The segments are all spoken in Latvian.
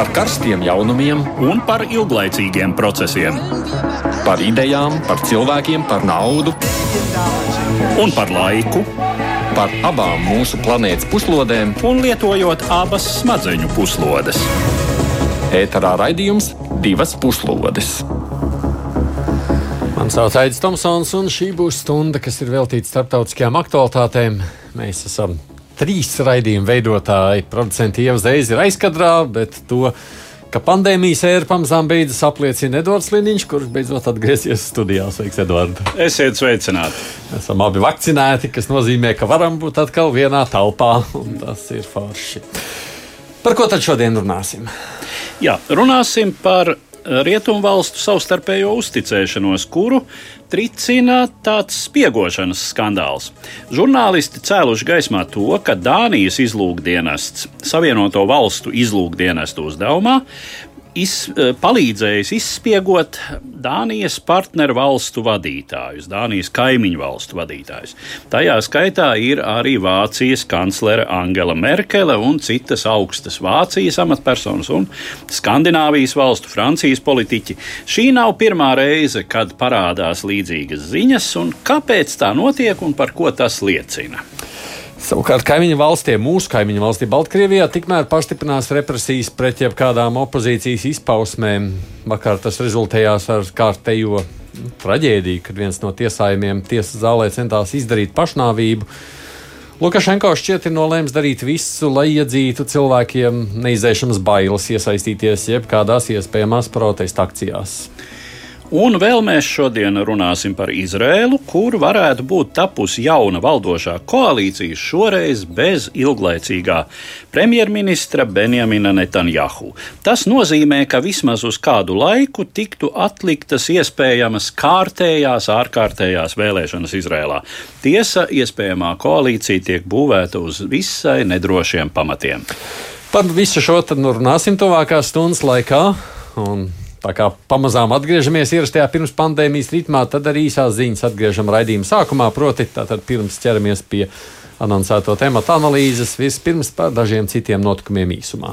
par karstiem jaunumiem un par ilglaicīgiem procesiem. Par idejām, par cilvēkiem, par naudu un par laiku. Par abām mūsu planētas puslodēm, un lietojot abas smadzeņu puslodes. Ēterā raidījums divas puslodes. Mani sauc Aits Tomsons, un šī būs stunda, kas ir veltīta starptautiskajām aktualitātēm. Mēs esam trīs raidījumu veidotāji. Producenti jau uzreiz ir aizkadrā, bet to, ka pandēmijas ēra pamazām beidzas, apliecina Edvards Liniņš, kurš beidzot atgriezies studijā. Sveiks, Edvards! Esiet sveicināti! Esam abi vakcinēti, kas nozīmē, ka varam būt atkal vienā telpā, un tas ir forši. Par ko tad šodien runāsim? Jā, runāsim par rietumvalstu savstarpējo uzticēšanos, kuru tricina tāds spiegošanas skandāls. Žurnālisti cēluši gaismā to, ka Dānijas izlūkdienests Savienoto valstu izlūkdienestu uzdevumā iz, eh, palīdzējis izspiegot Dānijas partneru valstu vadītājus, Dānijas kaimiņu valstu vadītājus. Tajā skaitā ir arī Vācijas kanclere Angela Merkele un citas augstas Vācijas amatpersonas un Skandināvijas valstu Francijas politiķi. Šī nav pirmā reize, kad parādās līdzīgas ziņas, un kāpēc tā notiek un par ko tas liecina. Savukārt kaimiņu valstī, mūsu kaimiņu valstī, Baltkrievijā, tikmēr pastiprinās represijas pret jebkādām opozīcijas izpausmēm. Vakar tas rezultējās ar kārtējo nu, traģēdiju, kad viens no tiesājumiem tiesas zālē centās izdarīt pašnāvību. Lukašenko šķiet ir nolēms darīt visu, lai iedzītu cilvēkiem neizdzēšamas bailes iesaistīties jebkādās iespējamās protesta akcijās. Un vēl mēs šodien runāsim par Izrēlu, kur varētu būt tapusi jauna valdošā koalīcija, šoreiz bez ilglaicīgā premjerministra Benjamina Netanjahu. Tas nozīmē, ka vismaz uz kādu laiku tiktu atliktas iespējamas kārtējās, ārkārtējās vēlēšanas Izrēlā. Tiesa, iespējamā koalīcija tiek būvēta uz visai nedrošiem pamatiem. Par visu šo tad nu runāsim tuvākās stundas laikā. Un Tā kā pamazām atgriežamies ierastajā pirms pandēmijas ritmā, tad arī īsās ziņas atgriežam raidījuma sākumā. Proti, tātad pirms ķeramies pie anoncēto tematu analīzes, vispirms par dažiem citiem notikumiem īsumā.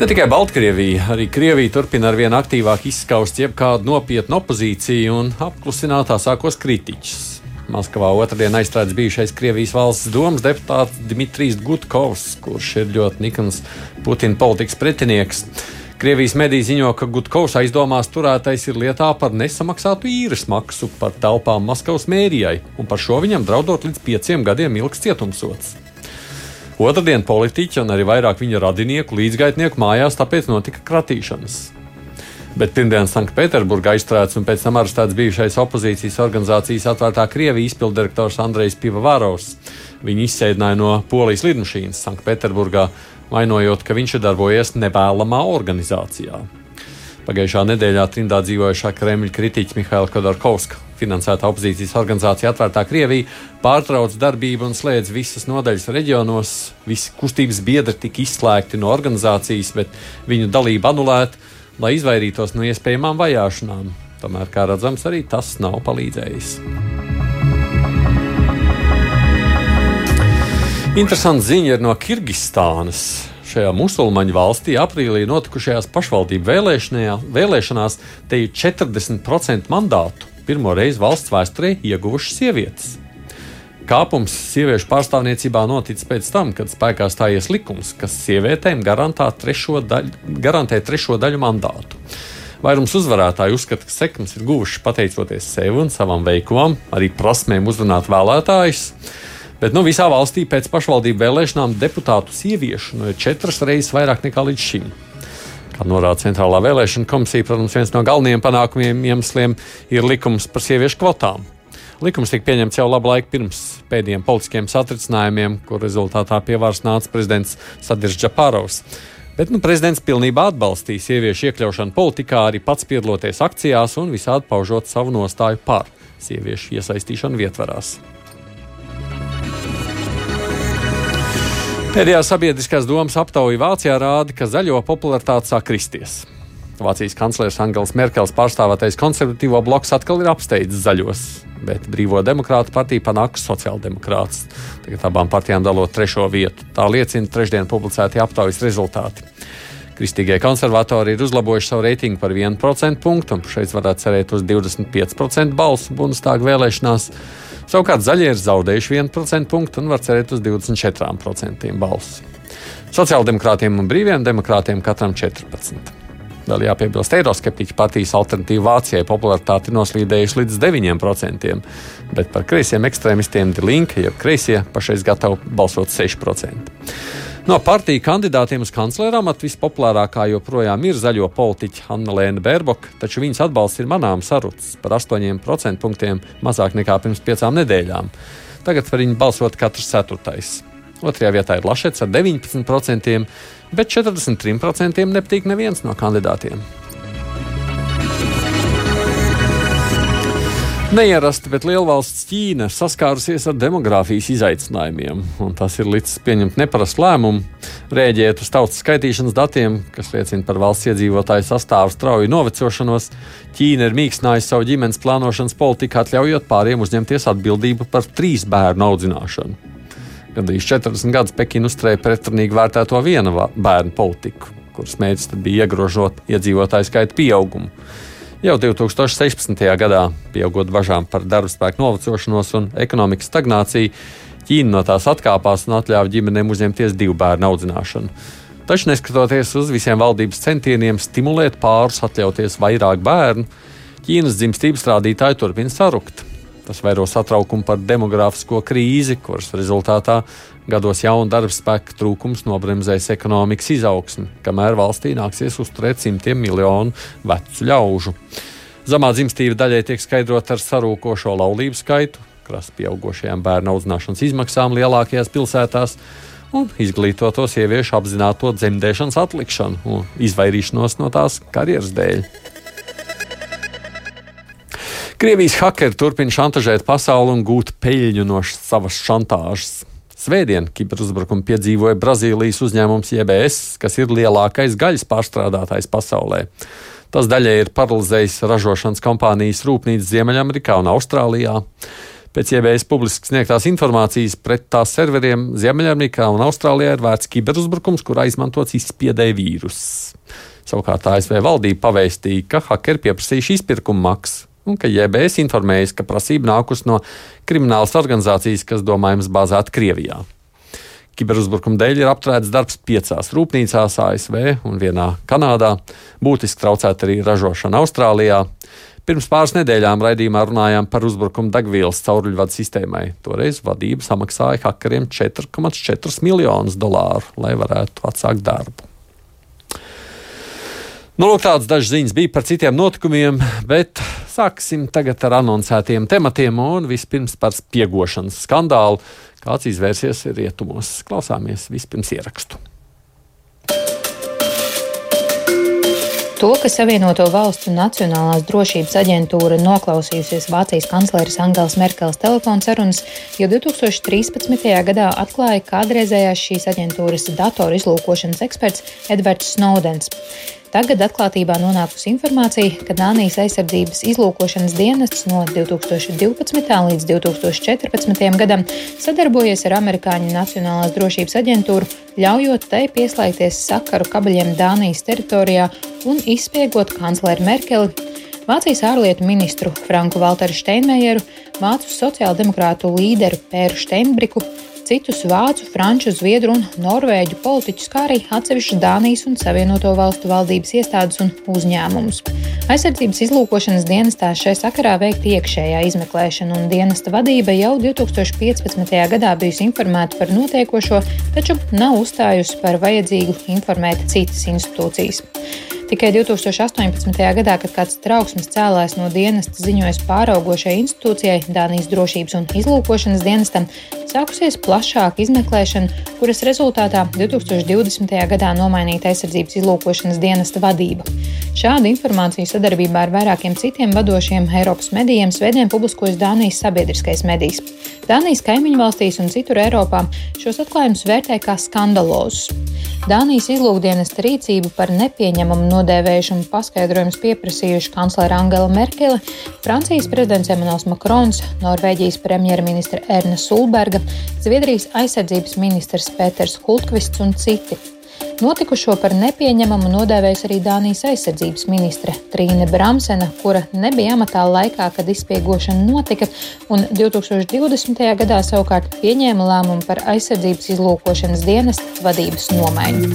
Ne tikai Baltkrievija, arī Krievija turpina ar vien aktīvāk izskaust jebkādu nopietnu opozīciju un apklusināt tā sākos kritiķus. Maskavā otrdien aizstrādājis bijušais Krievijas valsts domas deputāts Dmitrijs Gutkovs, kurš ir ļoti nikns Putina politikas pretinieks. Krievijas mediji ziņo, ka Gutkovs aizdomās turētais ir lietā par nesamaksātu īres maksu par telpām Maskavas mērijai, un par šo viņam draudot līdz pieciem gadiem ilgs cietumsots. Otradien politiķi un arī vairāk viņa radinieku līdzgaitnieku mājās tāpēc notika kratīšanas. Bet pirmdien Sanktpēterburgā aizturēts un pēc tam arestēts bijušais opozīcijas organizācijas atvērtā Krievija izpildirektors Andrejs Pivavārovs. Viņu izsēdināja no polijas lidmašīnas Sanktpēterburgā, vainojot, ka viņš ir darbojies nevēlamā organizācijā. Pagājušā nedēļā trimdā dzīvojušā Kremļa kritiķa Mihaila Kodorkovska finansēta opozīcijas organizācija Atvērtā Krievija pārtrauc darbību un slēdz visas nodaļas reģionos. Visi kustības biedri tika izslēgti no organizācijas, bet viņu dalība anulēta lai izvairītos no iespējamām vajāšanām. Tomēr, kā redzams, arī tas nav palīdzējis. Interesanta ziņa ir no Kirgistānas. Šajā musulmaņu valstī aprīlī notikušajās pašvaldību vēlēšanās te ir 40% mandātu. Pirmo reizi valsts vēsturē ieguvušas sievietes. Kāpums sieviešu pārstāvniecībā noticis pēc tam, kad spēkā stājies likums, kas sievietēm trešo daļu, garantē trešo daļu mandātu. Vairums uzvarētāju uzskata, ka sekmes ir guvuši pateicoties sev un savam veikumam, arī prasmēm uzrunāt vēlētājus. Bet nu, visā valstī pēc pašvaldību vēlēšanām deputātu sieviešu nu, ir četras reizes vairāk nekā līdz šim. Kā norāda Centrālā vēlēšana komisija, protams, viens no galvenajiem panākumiem iemesliem ir likums par sieviešu kvotām. Likums tika pieņemts jau labu laiku pirms pēdējiem politiskiem satricinājumiem, kur rezultātā pie varas nāca prezidents Sadirs Džapārovs. Bet nu, prezidents pilnībā atbalstīja sieviešu iekļaušanu politikā, arī pats piedaloties akcijās un visādi paužot savu nostāju par sieviešu iesaistīšanu vietvarās. Pēdējā sabiedriskās domas aptauja Vācijā rāda, ka zaļo popularitāte sāk kristies. Vācijas kanclers Angels Merkels pārstāvētais konservatīvo bloks atkal ir apsteidzis zaļos, bet brīvo demokrātu partija panāks sociāldemokrāts. Tagad abām partijām dalot trešo vietu. Tā liecina trešdien publicētie aptaujas rezultāti. Kristīgie konservatori ir uzlabojuši savu reitingu par 1% punktu, un šeit varētu cerēt uz 25% balsu Bundestāga vēlēšanās. Savukārt zaļie ir zaudējuši 1% punktu un var cerēt uz 24% balsu. Sociāldemokrātiem un brīviem demokrātiem katram 14. Vēl jāpiebilst, eiroskeptiķu partijas alternatīva Vācijai popularitāti noslīdējuši līdz 9%, bet par kreisiem ekstrēmistiem Dilinka, jeb kreisie, pašais gatavi balsot 6%. No partiju kandidātiem uz kanclera amatu vispopulārākā joprojām ir zaļo politiķa Anna Lēna Bērboka, taču viņas atbalsts ir manām sarucis par 8% punktiem mazāk nekā pirms piecām nedēļām. Tagad var viņu balsot katrs ceturtais. Otrajā vietā ir Lašets ar 19%, bet 43% nepatīk neviens no kandidātiem. Neierasti, bet lielvalsts Ķīna saskārusies ar demogrāfijas izaicinājumiem, un tas ir līdz pieņemt neparastu lēmumu, rēģēt uz tautas skaitīšanas datiem, kas liecina par valsts iedzīvotāju sastāvu strauju novecošanos. Ķīna ir mīkstinājusi savu ģimenes plānošanas politiku, atļaujot pāriem uzņemties atbildību par trīs bērnu audzināšanu. Gandrīz 40 gadus Pekina uzturēja pretrunīgi vērtēto viena bērnu politiku, kuras mērķis bija iegrožot iedzīvotāju skaita pieaugumu. Jau 2016. gadā, pieaugot bažām par darba spēku novecošanos un ekonomikas stagnāciju, Ķīna no tās atkāpās un atļāva ģimenēm uzņemties divu bērnu audzināšanu. Taču, neskatoties uz visiem valdības centieniem stimulēt pārus atļauties vairāk bērnu, Ķīnas dzimstības rādītāji turpina sarukt. Tas vairo satraukumu par demogrāfisko krīzi, kuras rezultātā gados jaunu darba spēku trūkums nobremzēs ekonomikas izaugsmi, kamēr valstī nāksies uzturēt simtiem miljonu vecu ļaužu. Zemā dzimstība daļai tiek skaidrota ar sarūkošo laulību skaitu, krasi pieaugušajām bērnu audzināšanas izmaksām lielākajās pilsētās un izglītoto sieviešu apzināto dzemdēšanas atlikšanu un izvairīšanos no tās karjeras dēļ. Krievijas hakeri turpina šantažēt pasauli un gūt peļņu no savas šantāžas. Svētdien kiberuzbrukumu piedzīvoja Brazīlijas uzņēmums JBS, kas ir lielākais gaļas pārstrādātājs pasaulē. Tas daļai ir paralizējis ražošanas kompānijas rūpnīcas Ziemeļamerikā un Austrālijā. Pēc JBS publiski sniegtās informācijas pret tās serveriem Ziemeļamerikā un Austrālijā ir vērts kiberuzbrukums, kurā izmantots izspiedēja vīruss. Savukārt ASV valdība pavēstīja, ka hakeri pieprasījuši izpirkuma maksu un ka JBS informējis, ka prasība nākus no kriminālas organizācijas, kas domājams bāzēta Krievijā. Kiberuzbrukuma dēļ ir apturēts darbs piecās rūpnīcās ASV un vienā Kanādā, būtiski traucēta arī ražošana Austrālijā. Pirms pāris nedēļām raidījumā runājām par uzbrukumu degvielas cauruļvadu sistēmai. Toreiz vadība samaksāja hakeriem 4,4 miljonus dolāru, lai varētu atsākt darbu. Nu, lūk, tādas dažas ziņas bija par citiem notikumiem, bet sāksim tagad ar anoncētiem tematiem un vispirms par spiegošanas skandālu, kāds izvērsies rietumos. Klausāmies vispirms ierakstu. To, ka Savienoto Valstu Nacionālās drošības aģentūra noklausījusies Vācijas kancleres Angela Merkels telefona sarunas, jau 2013. gadā atklāja kādreizējās šīs aģentūras datoru izlūkošanas eksperts Edvards Snowdens. Tagad atklātībā nonākusi informācija, ka Dānijas aizsardzības izlūkošanas dienests no 2012. līdz 2014. gadam sadarbojies ar Amerikāņu Nacionālās drošības aģentūru, ļaujot tai pieslēgties sakaru kabeļiem Dānijas teritorijā un izspiegot kancleru Merkeli. Vācijas ārlietu ministru Franku Valteru Steinmeieru, Vācu sociāldemokrātu līderu Pēru Steinbriku, citus vācu, franču, zviedru un norvēģu politiķus, kā arī atsevišķus Dānijas un Savienoto valstu valdības iestādes un uzņēmumus. Aizsardzības izlūkošanas dienestā šai sakarā veikta iekšējā izmeklēšana, un dienesta vadība jau 2015. gadā bijusi informēta par notiekošo, taču nav uzstājusi par vajadzīgu informēt citas institūcijas. Tikai 2018. gadā, kad kāds trauksmes cēlājs no dienesta ziņojas pāraugošai institūcijai, Dānijas drošības un izlūkošanas dienestam, sākusies plašāka izmeklēšana, kuras rezultātā 2020. gadā nomainīta aizsardzības izlūkošanas dienesta vadība. Šādu informāciju sadarbībā ar vairākiem citiem vadošiem Eiropas medijiem svētdien publiskojas Dānijas sabiedriskais medijs. Dānijas kaimiņu valstīs un citur Eiropā šos atklājumus vērtē kā skandalozus. Dānijas izlūkdienesta rīcību par nepieņemamu nodēvējušanu paskaidrojumus pieprasījuši kanclere Angela Merkele, Francijas prezidents Emmanuels Makrons, Norvēģijas premjerministra Erna Sulberga, Zviedrijas aizsardzības ministrs Pēters Hultkvists un citi. Notikušo par nepieņemamu nodēvējusi arī Dānijas aizsardzības ministre Trīne Bramsena, kura nebija amatā laikā, kad izspiegošana notika, un 2020. gadā savukārt pieņēma lēmumu par aizsardzības izlūkošanas dienesta vadības nomaiņu.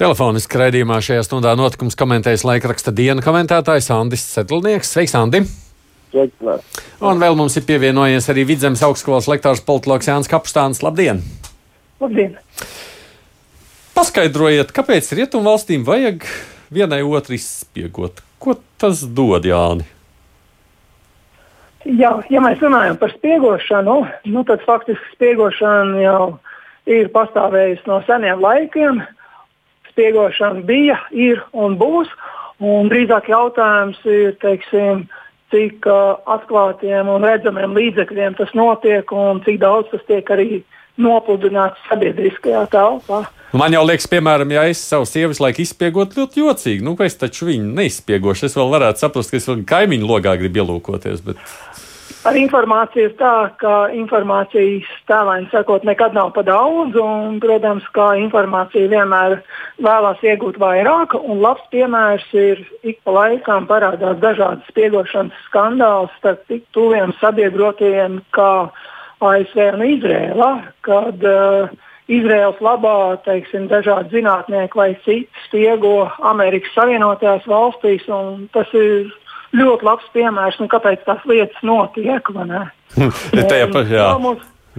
Telefoniski raidījumā šajā stundā notikums komentējas laikraksta dienu komentētājs Andris Sedlnieks. Sveiks, Andi! Un vēl mums ir pievienojies arī Vidzemes augstskolas lektors politologs Jānis Kapstāns. Labdien! Labdien! Paskaidrojiet, kāpēc rietumvalstīm vajag vienai otru izspiegot? Ko tas dod, Jāni? Jā, ja mēs runājam par spiegošanu, nu, tad faktiski spiegošana jau ir pastāvējusi no seniem laikiem. Spiegošana bija, ir un būs. Un drīzāk jautājums ir, teiksim, cik uh, atklātiem un redzamiem līdzekļiem tas notiek un cik daudz tas tiek arī nopludināts sabiedriskajā telpā. Man jau liekas, piemēram, ja es savu sievu laiku izspiegot, ļoti jocīgi. Nu, es taču viņu neizspiegošu. Es vēl varētu saprast, ka es vēl kaimiņu logā gribu ielūkoties. Bet... Ar informāciju ir tā, ka informācijas tēlēni sakot, nekad nav pa daudz. Un, protams, kā informācija vienmēr vēlās iegūt vairāk. Un labs piemērs ir ik pa laikam parādās dažādas spiegošanas skandāls starp tik tuviem sabiedrotajiem kā ASV un Izrēla. Kad, uh, Izraels labā teiksim, dažādi zinātnieki vai citi spiego Amerikas Savienotajās valstīs. Tas ir ļoti labs piemērs, nu, kāpēc tās lietas notiek. Tajā pašā.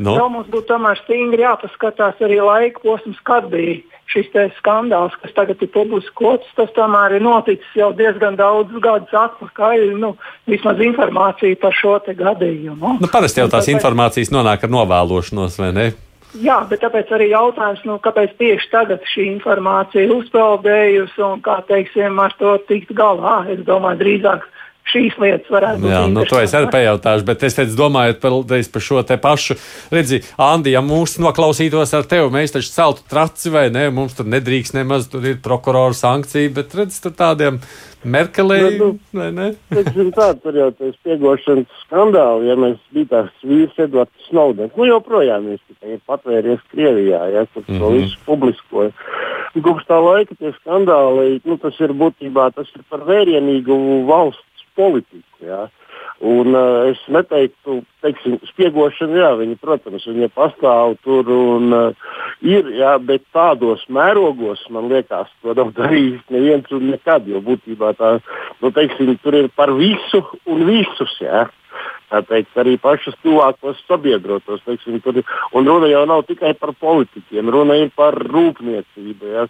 Nu? mums būtu tomēr stingri jāpaskatās arī laika posms, kad bija šis skandāls, kas tagad ir publiskots. Tas tomēr ir noticis jau diezgan daudz gadus atpakaļ. Nu, vismaz informācija par šo gadījumu. Nu, parasti jau tās informācijas nonāk ar novēlošanos, vai ne? Jā, bet tāpēc arī jautājums, nu, kāpēc tieši tagad šī informācija ir uzpeldējusi un kā teiksim, ar to tikt galā. Es domāju, drīzāk šīs lietas varētu būt. Jā, nu, to es arī pajautāšu, bet es teicu, domājot par, par šo te pašu, redzi, Andi, ja mūs noklausītos ar tevi, mēs taču celtu traci vai ne, mums tur nedrīkst nemaz, tur ir prokurora sankcija, bet redz, tur tādiem Merkelē, nu, vai ne? Teiksim tā, tur jau tas spiegošanas skandāli, ja mēs bija tās vīrs Edvards Snowdens, nu joprojām viņš tikai ir patvēries Krievijā, ja, kur mm -hmm. to mhm. visu publiskoja. Kopš tā laika tie skandāli, nu tas ir būtībā, tas ir par vērienīgu valsts politiku, ja. Un, uh, es neteiktu, teiksim, spiegošana, jā, viņa, protams, viņa pastāv tur un uh, ir, jā, bet tādos mērogos, man liekas, to nav darījis neviens un nekad, jo būtībā tā, nu, teiksim, tur ir par visu un visus, jā teikt, arī pašus tuvākos sabiedrotos. Teiksim, tur, un runa jau nav tikai par politiķiem, runa ir par rūpniecību, ja,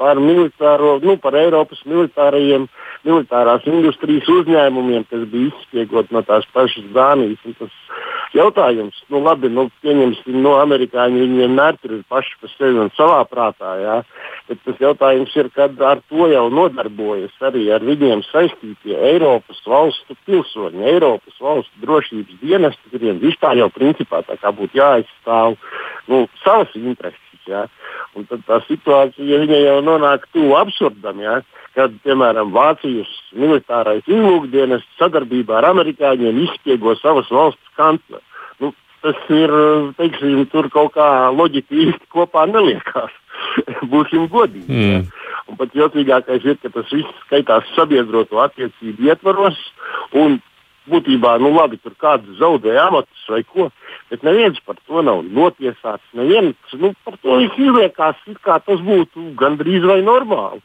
par militāro, nu, par Eiropas militārajiem, militārās industrijas uzņēmumiem, kas bija izspiegot no tās pašas Dānijas. Tas jautājums, nu, labi, nu, pieņemsim, no amerikāņi viņi vienmēr tur ir paši par sevi un savā prātā. Ja, bet tas jautājums ir, kad ar to jau nodarbojas arī ar viņiem saistītie Eiropas valstu pilsoņi, Eiropas valstu drošības drošības dienesti, kuriem vispār jau principā būtu jāaizstāv nu, savas intereses. Ja? Un tad tā situācija ja jau nonāk tuvu absurdam, ja? kad, piemēram, Vācijas militārais izlūkdienas sadarbībā ar amerikāņiem izspiego savas valsts kancleru. Nu, tas ir, teiksim, tur kaut kā loģika īsti kopā neliekās. Būsim godīgi. Mm. Ja? Un pat jocīgākais ir, ka tas viss skaitās sabiedroto attiecību ietvaros, un būtībā, nu labi, tur kāds zaudēja amatus vai ko, bet neviens par to nav notiesāts. Neviens nu, par to izliekās, kā tas būtu gandrīz vai normāli.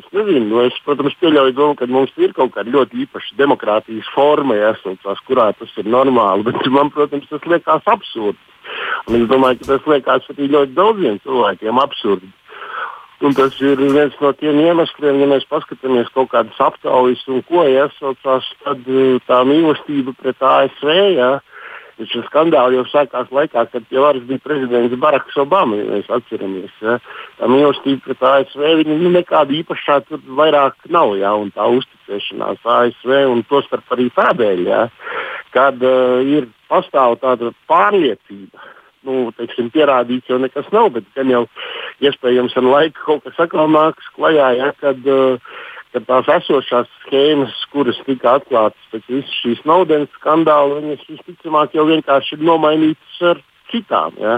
Es nezinu, nu, es, protams, pieļauju domu, ka mums ir kaut kāda ļoti īpaša demokrātijas forma, jāsaucās, kurā tas ir normāli, bet man, protams, tas liekas absurdi. Un es domāju, ka tas liekas arī ļoti daudziem cilvēkiem absurdi. Un tas ir viens no tiem iemesliem, ja mēs paskatāmies kaut kādas aptaujas un ko iesaucās, tad eh, tā mīlestība pret ASV. Ja, Šis skandāls jau sākās laikā, kad pie varas bija prezidents Baraks Obama. Ja mēs atceramies, ja. tā mīlestība pret ASV nu, nekāda īpašā tur vairāk nav. Ja, tā uzticēšanās ASV un tostarp arī tādēļ, ja, kad uh, ir pastāv tāda pārliecība. Nu, teiksim, pierādīts jau nekas nav, bet gan jau iespējams ar laiku kaut kas atkal nāks klajā, ja, kad, uh, kad tās esošās schēmas, kuras tika atklātas pēc visas šīs naudas skandāla, viņas visticamāk jau vienkārši ir nomainītas ar citām. Ja.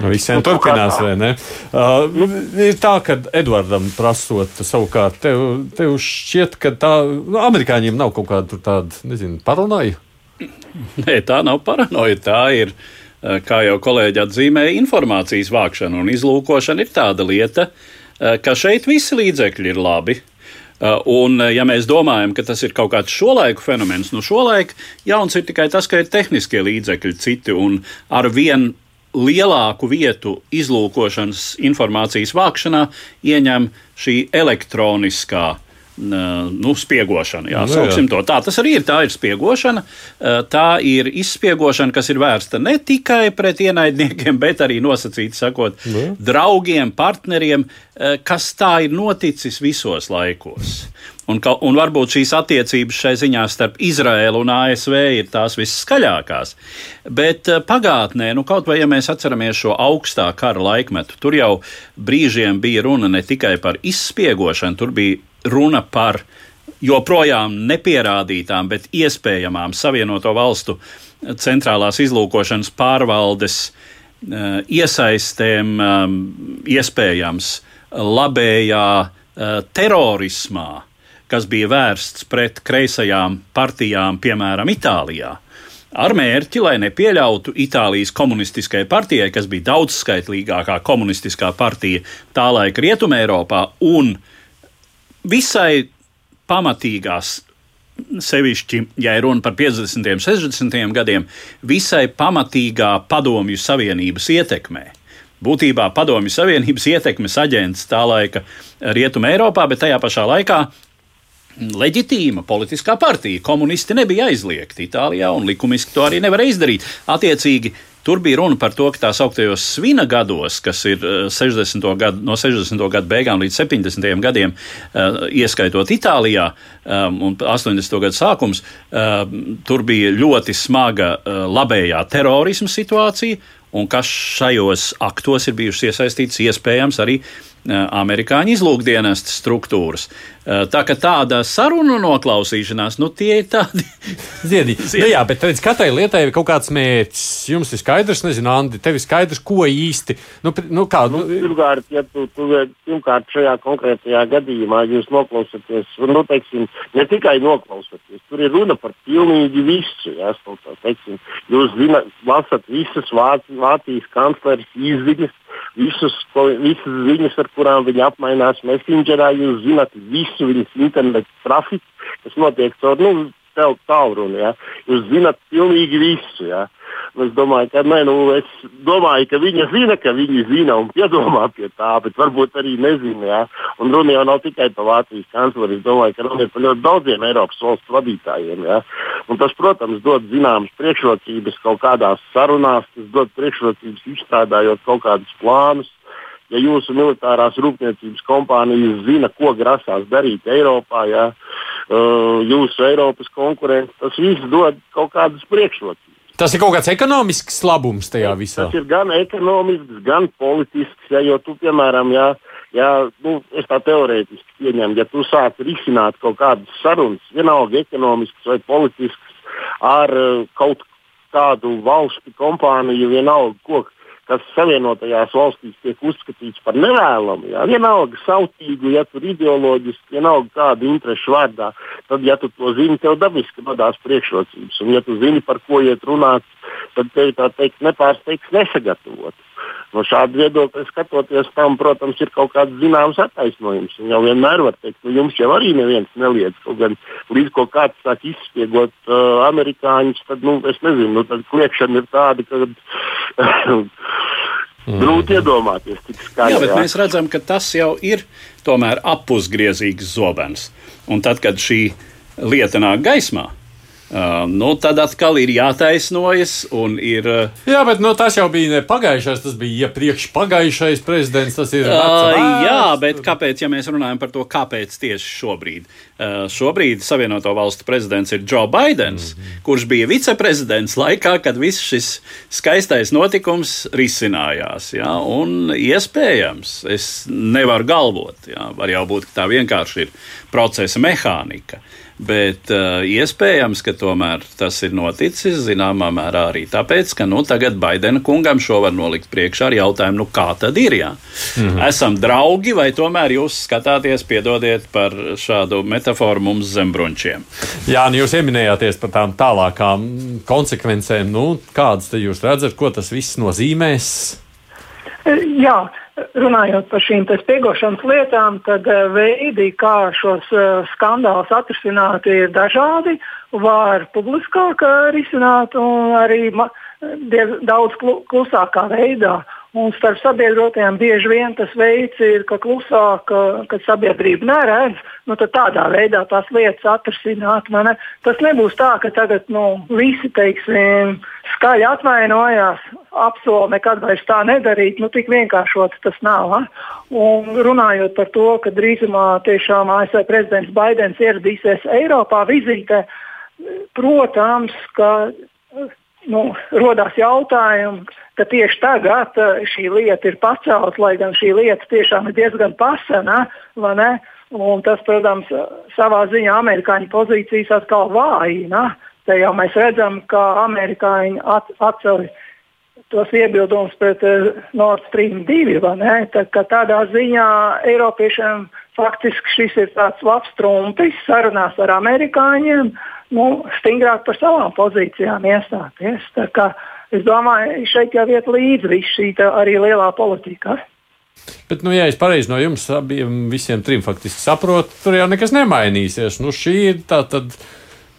Nu, visiem nu, turpinās, vai ne? Uh, nu, ir tā, ka Edvardam prasot, savukārt, tev, tev šķiet, ka tā nu, amerikāņiem nav kaut kāda tāda, nezinu, paranoja. Nē, tā nav paranoja. Tā ir, uh, kā jau kolēģi atzīmēja, informācijas vākšana un izlūkošana ir tāda lieta, uh, ka šeit visi līdzekļi ir labi. Uh, un, ja mēs domājam, ka tas ir kaut kāds šolaiku fenomens, nu šolaik jauns ir tikai tas, ka ir tehniskie līdzekļi citi un ar vienu lielāku vietu izlūkošanas informācijas vākšanā ieņem šī elektroniskā nu, spiegošana. Jā, nu, jā. To. Tā tas arī ir. Tā ir spiegošana. Tā ir izspiegošana, kas ir vērsta ne tikai pret ienaidniekiem, bet arī nosacīti sakot, nu. draugiem, partneriem, kas tā ir noticis visos laikos. Un, un varbūt šīs attiecības šai ziņā starp Izraēlu un ASV ir tās visskaļākās. Bet eh, pagātnē, nu, kaut vai ja mēs atceramies šo augstā kara laikmetu, tur jau brīžiem bija runa ne tikai par izspiegošanu, tur bija runa par joprojām nepierādītām, bet iespējamām Savienoto valstu centrālās izlūkošanas pārvaldes eh, iesaistēm, iespējams labējā eh, terorismā kas bija vērsts pret kreisajām partijām, piemēram, Itālijā. Ar mērķi, lai nepieļautu Itālijas komunistiskajai partijai, kas bija daudz skaitlīgākā komunistiskā partija tā laika Rietumē Eiropā, un visai pamatīgās sevišķi, ja ir runa par 50. un 60. gadiem, visai pamatīgā padomju savienības ietekmē. Būtībā padomju savienības ietekmes aģents tā laika Rietumē Eiropā, bet tajā pašā laikā leģitīma politiskā partija. Komunisti nebija aizliegti Itālijā, un likumiski to arī nevarēja izdarīt. Attiecīgi, Tur bija runa par to, ka tās augtajos svina gados, kas ir 60. Eh, gadu, no 60. gada beigām līdz 70. gadiem, uh, ieskaitot Itālijā, um, un 80. gada sākums, uh, tur bija ļoti smaga uh, labējā terorisma situācija, un kas šajos aktos ir bijušas iesaistītas iespējams arī amerikāņu izlūkdienas struktūras. Tā ka tāda sarunu noklausīšanās, nu tie ir tādi. Ziedi. Ziedi. Nu, jā, bet redz, katrai lietai ir kaut kāds mērķis. Jums ir skaidrs, nezinu, Andi, tev ir skaidrs, ko īsti. Nu, nu, kā, nu... Nu, pirmkārt, ja tu, tu, pirmkārt, šajā konkrētajā gadījumā jūs noklausāties, nu, teiksim, ne tikai noklausāties, tur ir runa par pilnīgi visu. Jā, teiksim, jūs zināt, lasat visas Vācijas kancleres izziņas visus, ko, visas ziņas, ar kurām viņi apmainās Messengerā. Jūs zināt visu viņas internetu trafiku, kas notiek caur nu, tālruni. Ja. Jūs zināt pilnīgi visu. Ja. Es domāju, ka, ne, nu, es domāju, ka viņa zina, ka viņi zina un piedomā pie tā, bet varbūt arī nezina. Ja? Un runa jau nav tikai par Vācijas kancleri. Es domāju, ka runa ir par ļoti daudziem Eiropas valstu vadītājiem. Ja? Un tas, protams, dod zināmas priekšrocības kaut kādās sarunās, tas dod priekšrocības izstrādājot kaut kādus plānus. Ja jūsu militārās rūpniecības kompānijas zina, ko grasās darīt Eiropā, ja uh, jūsu Eiropas konkurenti, tas viss dod kaut kādas priekšrocības. Tas ir kaut kāds ekonomisks labums tajā visā. Tas ir gan ekonomisks, gan politisks. Ja, jo tu, piemēram, ja, ja, nu, es tā teorētiski pieņemu, ja tu sāc risināt kaut kādas sarunas, vienalga ekonomisks vai politisks, ar uh, kaut kādu valstu kompāniju, vienalga, ko, kas Savienotajās valstīs tiek uzskatīts par nevēlamu, jā, vienalga sautīgu, ja tur ideoloģiski, vienalga kādu interesu vārdā, tad, ja tu to zini, tev dabiski radās priekšrocības. Un, ja tu zini, par ko iet runāts, tad tev tā teikt nepārsteigts nesagatavot. No šāda viedokļa skatoties, tam, protams, ir kaut kāds zināms attaisnojums. Un jau vienmēr var teikt, ka nu, jums jau arī neviens neliedz. Kaut gan līdz ko kāds sāk izspiegot uh, amerikāņus, tad, nu, es nezinu, nu, tad kliekšana ir tāda, ka Grūti iedomāties, cik skaļi. Jā, bet mēs redzam, ka tas jau ir tomēr apusgriezīgs zobens. Un tad, kad šī lieta nāk gaismā, Uh, nu, tad atkal ir jātaisnojas un ir. Uh, jā, bet nu, tas jau bija ne pagājušais, tas bija iepriekš pagājušais prezidents. Tas ir. Uh, jā, bet kāpēc, ja mēs runājam par to, kāpēc tieši šobrīd? Uh, šobrīd Savienoto Valstu prezidents ir Joe Bidenis, mm -hmm. kurš bija viceprezidents laikā, kad viss šis skaistais notikums risinājās. Jā, un iespējams, es nevaru galvot, jā, var jau būt, ka tā vienkārši ir procesa mehānika. Bet uh, iespējams, ka tomēr tas ir noticis zināmā mērā arī tāpēc, ka nu, tagad Baidena kungam šo var nolikt priekšā ar jautājumu, nu, kā tad ir. Jā? Mm -hmm. Esam draugi, vai tomēr jūs skatāties, piedodiet par šādu metaforu mums zem brunčiem? Jā, nu jūs ieminējāties par tām tālākām konsekvencēm. Nu, kādas jūs redzat, ko tas viss nozīmēs? Jā, runājot par šīm spiegošanas lietām, tad eh, veidi, kā šos uh, skandālus atrisināt, ir dažādi. Var publiskāk risināt un arī diez, daudz klusākā veidā. Un starp sabiedrotajiem bieži vien tas veids ir, ka klusāk, kad sabiedrība neredz, nu tad tādā veidā tās lietas atrisināt. Ne? Tas nebūs tā, ka tagad nu, visi teiksim, skaļi atvainojās, apsola nekad vairs tā nedarīt. Nu, tik vienkāršots tas nav. Ha? Un runājot par to, ka drīzumā tiešām ASV prezidents Baidens ieradīsies Eiropā vizītē, protams, ka nu, rodās jautājums, ka tieši tagad uh, šī lieta ir pacelt, lai gan šī lieta tiešām ir diezgan pasena. Un tas, protams, savā ziņā amerikāņu pozīcijas atkal vājina. Te jau mēs redzam, ka amerikāņi at, atceļ tos iebildumus pret uh, Nord Stream 2. Tā, tādā ziņā Eiropiešiem faktiski šis ir tāds labs trumpis sarunās ar amerikāņiem. Uh, nu, stingrāk par savām pozīcijām iestāties. Es domāju, šeit jau iet līdzi viss šī arī lielā politika. Bet, nu, ja es pareizi no jums abiem visiem trim faktiski saprotu, tur jau nekas nemainīsies. Nu, šī ir tā tad,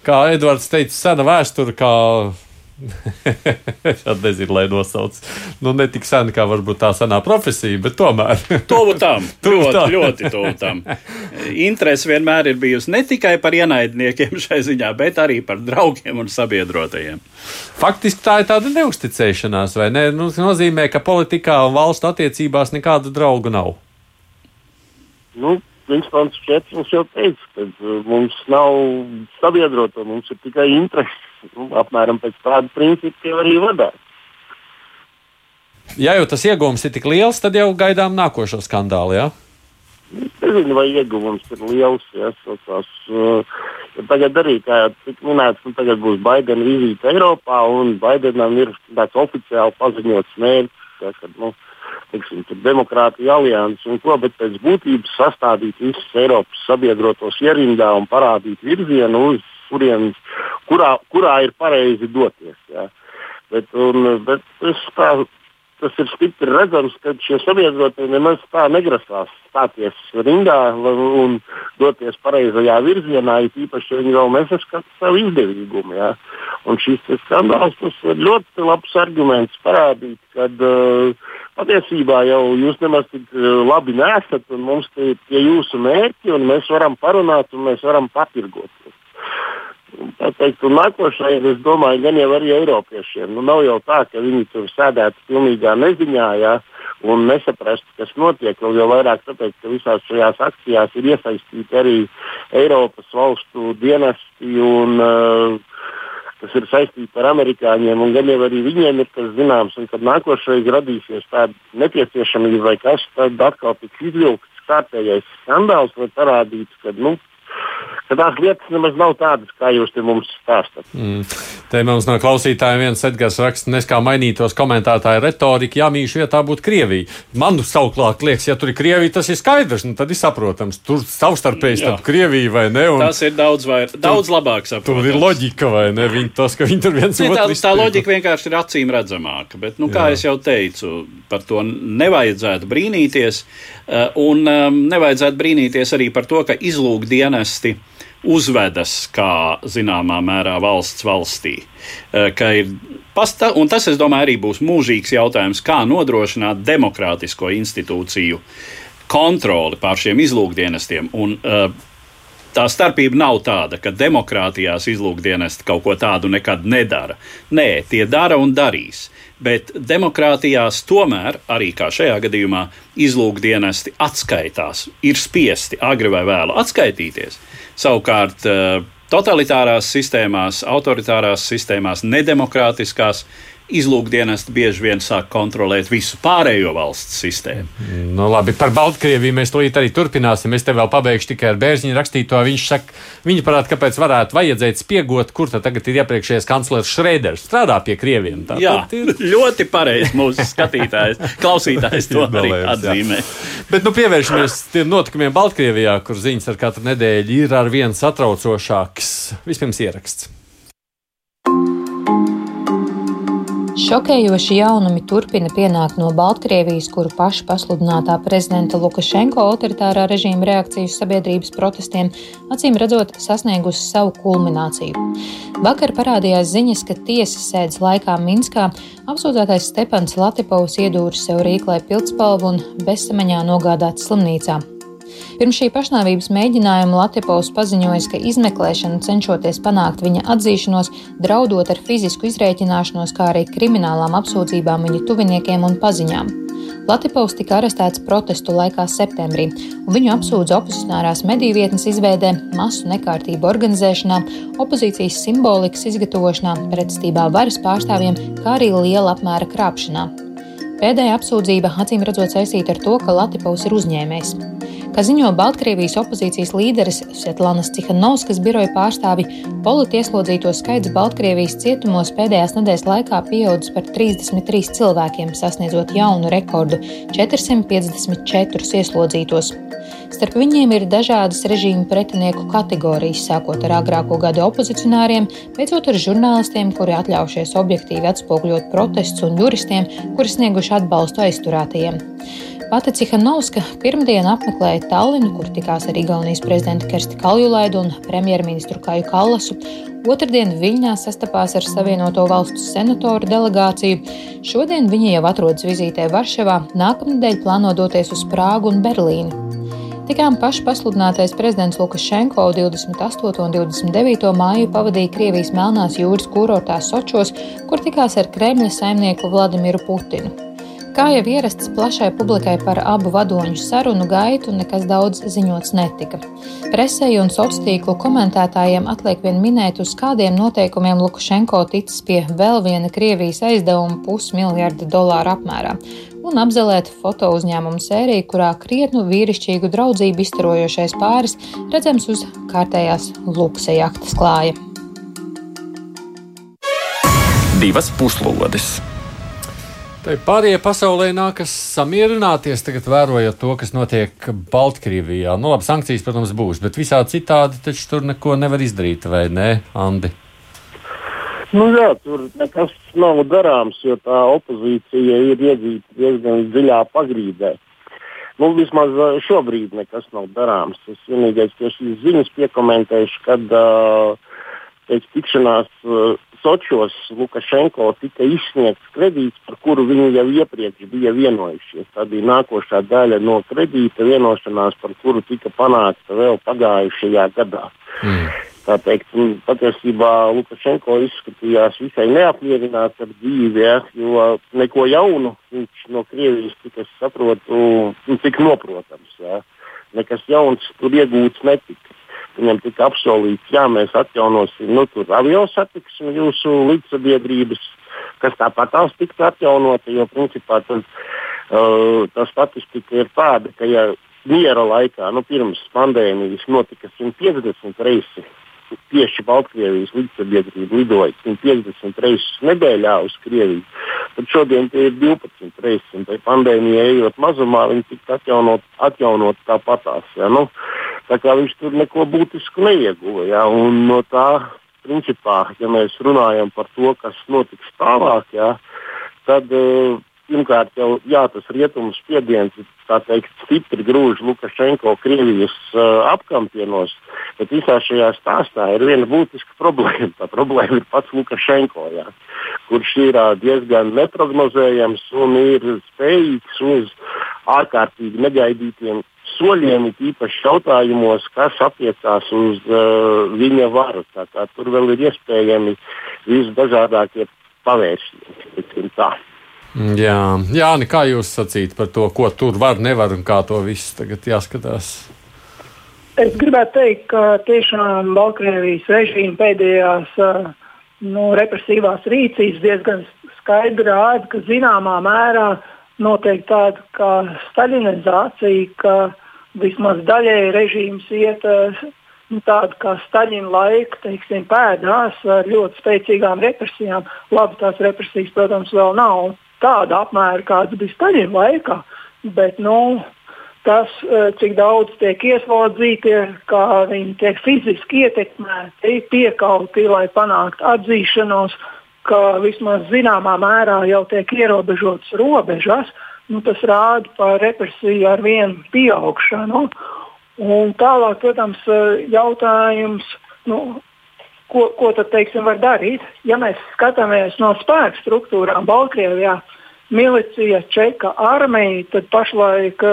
kā Edvards teica, sena vēsture, kā Es nezinu, lai nosauc. Nu, ne tik sen, kā varbūt tā senā profesija, bet tomēr. Tuvu tam. ļoti, tam. ļoti tuvu tam. Interese vienmēr ir bijusi ne tikai par ienaidniekiem šai ziņā, bet arī par draugiem un sabiedrotajiem. Faktiski tā ir tāda neusticēšanās, vai ne? Nu, tas nozīmē, ka politikā un valstu attiecībās nekādu draugu nav. Nu, Viņš mums jau teica, ka uh, mums nav sabiedroto, mums ir tikai interesi nu, apmēram pēc tāda principa arī vadās. Ja jau tas iegūms ir tik liels, tad jau gaidām nākošo skandālu. Ja? Es nezinu, vai ieguvums ir liels. Ja, tās, uh, tagad arī, kā jau minēts, nu, tagad būs Baidena vizīte Eiropā, un Baidenam ir tāds oficiāli paziņots mērķis, ja, ka nu, teiksim, demokrātija alianses un ko, bet pēc būtības sastādīt visus Eiropas sabiedrotos ierindā un parādīt virzienu, uz kurien, kurā, kurā ir pareizi doties. Jā. Bet, un, bet es tā tas ir stipri redzams, ka šie sabiedrotie nemaz tā negrasās stāties rindā un doties pareizajā virzienā, it īpaši viņi vēl nesaskata savu izdevīgumu. Jā. Un šis skandāls ir ļoti labs arguments parādīt, ka uh, patiesībā jau jūs nemaz tik uh, labi nesat un mums tie ir jūsu mērķi un mēs varam parunāt un mēs varam patirgoties. Tā teikt, un nākošais, es domāju, gan jau arī Eiropiešiem. Nu, nav jau tā, ka viņi tur sēdētu pilnīgā neziņā ja, un nesaprastu, kas notiek. Vēl jau vairāk tāpēc, ka visās šajās akcijās ir iesaistīti arī Eiropas valstu dienesti un uh, kas ir saistīti ar amerikāņiem, un gan jau arī viņiem ir tas zināms, un kad nākošais radīsies tāda nepieciešamība vai kas, tad atkal tiks izvilkts kārtējais skandāls, lai parādītu, ka nu, ka tās lietas nemaz nav tādas, kā jūs te mums stāstāt. Mm. Te mums no klausītājiem viens Edgars raksta, nes kā mainītos komentētāju retorika, ja mīšu vietā būtu Krievija. Man savukārt liekas, ja tur ir Krievija, tas ir skaidrs, nu, tad ir saprotams. Tur savstarpēji starp Krieviju vai ne. Un tas ir daudz, vai, daudz tur, labāk saprotams. Tur ir loģika vai ne, viņi, tas, ka viņi tur viens otru. Tā, tā loģika vienkārši ir acīm redzamāka, bet, nu, kā Jā. jau teicu, par to nevajadzētu brīnīties, eh, un um, nevajadzētu brīnīties arī par to, ka izlūkdienesti uzvedas kā zināmā mērā valsts valstī. Eh, pasta, un tas, es domāju, arī būs mūžīgs jautājums, kā nodrošināt demokrātisko institūciju kontroli pār šiem izlūkdienestiem. Un, uh, tā starpība nav tāda, ka demokrātijās izlūkdienesti kaut ko tādu nekad nedara. Nē, tie dara un darīs. Bet demokrātijās tomēr, arī kā šajā gadījumā, izlūkdienesti atskaitās, ir spiesti agri vai vēlu atskaitīties. Savukārt, eh, totalitārās sistēmās, autoritārās sistēmās, nedemokrātiskās izlūkdienesti bieži vien sāk kontrolēt visu pārējo valsts sistēmu. Nu, labi, par Baltkrieviju mēs to arī turpināsim. Es te vēl pabeigšu tikai ar Bērziņu rakstīto. Viņš saka, viņa parāda, kāpēc varētu vajadzēt spiegot, kur tad tagad ir iepriekšējais kanclers Šrēders strādā pie krieviem. Tā jā, ir ļoti pareizi mūsu skatītājs, klausītājs to arī atzīmē. Bet nu pievēršamies tiem notikumiem Baltkrievijā, kur ziņas ar katru nedēļu ir ar vien satraucošāks. Vispirms ieraksts. Šokējoši jaunumi turpina pienākt no Baltkrievijas, kuru paša pasludinātā prezidenta Lukašenko autoritārā režīma reakcija uz sabiedrības protestiem acīm redzot sasniegusi savu kulmināciju. Vakar parādījās ziņas, ka tiesas sēdes laikā Minskā apsūdzētais Stepans Latipovs iedūris sev rīklai pildspalvu un bezsamaņā nogādāts slimnīcā. Pirms šī pašnāvības mēģinājuma Latvijas paziņoja, ka izmeklēšana cenšoties panākt viņa atzīšanos, draudot ar fizisku izrēķināšanos, kā arī kriminālām apsūdzībām viņa tuviniekiem un paziņām. Latvijas tika arestēts protestu laikā septembrī, un viņu apsūdza opozicionārās mediju vietnes izveidē, masu nekārtību organizēšanā, opozīcijas simbolikas izgatavošanā, pretestībā varas pārstāvjiem, kā arī liela apmēra krāpšanā. Pēdējā apsūdzība acīm redzot saistīta ar to, ka Latvijas ir uzņēmējs. Kā ziņo Baltkrievijas opozīcijas līderis Svetlanas Cihanovskas biroja pārstāvi, politieslodzīto skaits Baltkrievijas cietumos pēdējās nedēļas laikā pieaudzis par 33 cilvēkiem, sasniedzot jaunu rekordu - 454 ieslodzītos. Starp viņiem ir dažādas režīmu pretinieku kategorijas, sākot ar agrāko gadu opozicionāriem, beidzot ar žurnālistiem, kuri atļaujušies objektīvi atspoguļot protestus, un juristiem, kuri snieguši atbalstu aizturētajiem. Pati Cihanovska pirmdien apmeklēja Tallinu, kur tikās ar Igaunijas prezidentu Kersti Kaljulaidu un premjerministru Kaju Kallasu. Otradien Viļņā sastapās ar Savienoto valstu senatoru delegāciju. Šodien viņa jau atrodas vizītē Varšavā, nākamnedēļ plāno doties uz Prāgu un Berlīnu. Tikām paši pasludinātais prezidents Lukašenko 28. un 29. māju pavadīja Krievijas Melnās jūras kurortā Sočos, kur tikās ar Kremļa saimnieku Vladimiru Putinu. Kā jau ierasts plašai publikai par abu vadoņu sarunu gaitu, nekas daudz ziņots netika. Presei un sociālo tīklu komentētājiem atliek vien minēt, uz kādiem noteikumiem Lukašenko ticis pie vēl viena Krievijas aizdevuma pusmiljarda dolāru apmērā un apzelēt foto uzņēmumu sēriju, kurā krietnu vīrišķīgu draudzību izturojošais pāris redzams uz kārtējās luksa jahtas klāja. Divas puslodes! Tā pārējie pasaulē nākas samierināties, tagad vērojot to, kas notiek Baltkrievijā. Nu, labi, sankcijas, protams, būs, bet visā citādi taču tur neko nevar izdarīt, vai ne, Andi? Nu, jā, tur nekas nav darāms, jo tā opozīcija ir iedzīta diezgan dziļā pagrīdē. Nu, vismaz šobrīd nekas nav darāms. Es vienīgais tieši ziņas piekomentēšu, kad uh, pēc tikšanās uh, Sočos Lukašenko tika izsniegts kredīts, par kuru viņi jau iepriekš bija vienojušies. Tā bija nākošā daļa no kredīta vienošanās, par kuru tika panākta vēl pagājušajā gadā. Mm. Tā teikt, patiesībā Lukašenko izskatījās visai neapmierināts ar dzīvi, ja, jo neko jaunu viņš no Krievijas, cik es saprotu, nu, tik noprotams. Ja. Nekas jauns tur iegūts netika. Viņam tika apsolīts, jā, mēs atjaunosim nu, avio satiksmi jūsu līdzsabiedrības, kas tāpat tās tiktu atjaunota, jo principā tas, uh, tā statistika ir tāda, ka ja miera laikā, nu, pirms pandēmijas notika 150 reizes tieši Baltkrievijas līdzsabiedrība lidoja 150 reizes nedēļā uz Krieviju. Tad šodien tie ir 12 reizes, un tai pandēmijai ejot mazumā, viņi tika atjaunot, atjaunot tāpatās. Ja? Nu, tā kā viņš tur neko būtisku neieguva. Ja? Un no tā, principā, ja mēs runājam par to, kas notiks tālāk, ja, tad uh, pirmkārt jau jā, tas rietumu spiediens teikt, stipri grūž Lukašenko Krievijas uh, apkampienos, bet visā šajā stāstā ir viena būtiska problēma. Tā problēma ir pats Lukašenko, jā, kurš ir uh, diezgan neparedzējams un ir spējīgs uz ārkārtīgi negaidītiem soļiem, it īpaši jautājumos, kas attiecās uz uh, viņa varu. Tur vēl ir iespējami visdažādākie pavērsieni. Jā, Jā kā jūs sacīt par to, ko tur var, nevar un kā to viss tagad jāskatās? Es gribētu teikt, ka tiešām Baltkrievijas režīma pēdējās uh, nu, represīvās rīcības diezgan skaidri rāda, ka zināmā mērā notiek tāda kā staļinizācija, ka vismaz daļēji režīms iet nu, tādu kā Staļina laika teiksim, pēdās ar ļoti spēcīgām represijām. Labi, tās represijas, protams, vēl nav tāda apmēra, kādas bija Staļina laikā, bet nu, tas, cik daudz tiek ieslodzīti, kā viņi tiek fiziski ietekmēti, piekauti, lai panāktu atzīšanos, ka vismaz zināmā mērā jau tiek ierobežotas robežas, nu, tas rāda par represiju ar vienu pieaugšanu. Un tālāk, protams, jautājums, nu, ko, ko tad teiksim, var darīt? Ja mēs skatāmies no spēku struktūrām Baltkrievijā, milicija, čeka armija, tad pašlaik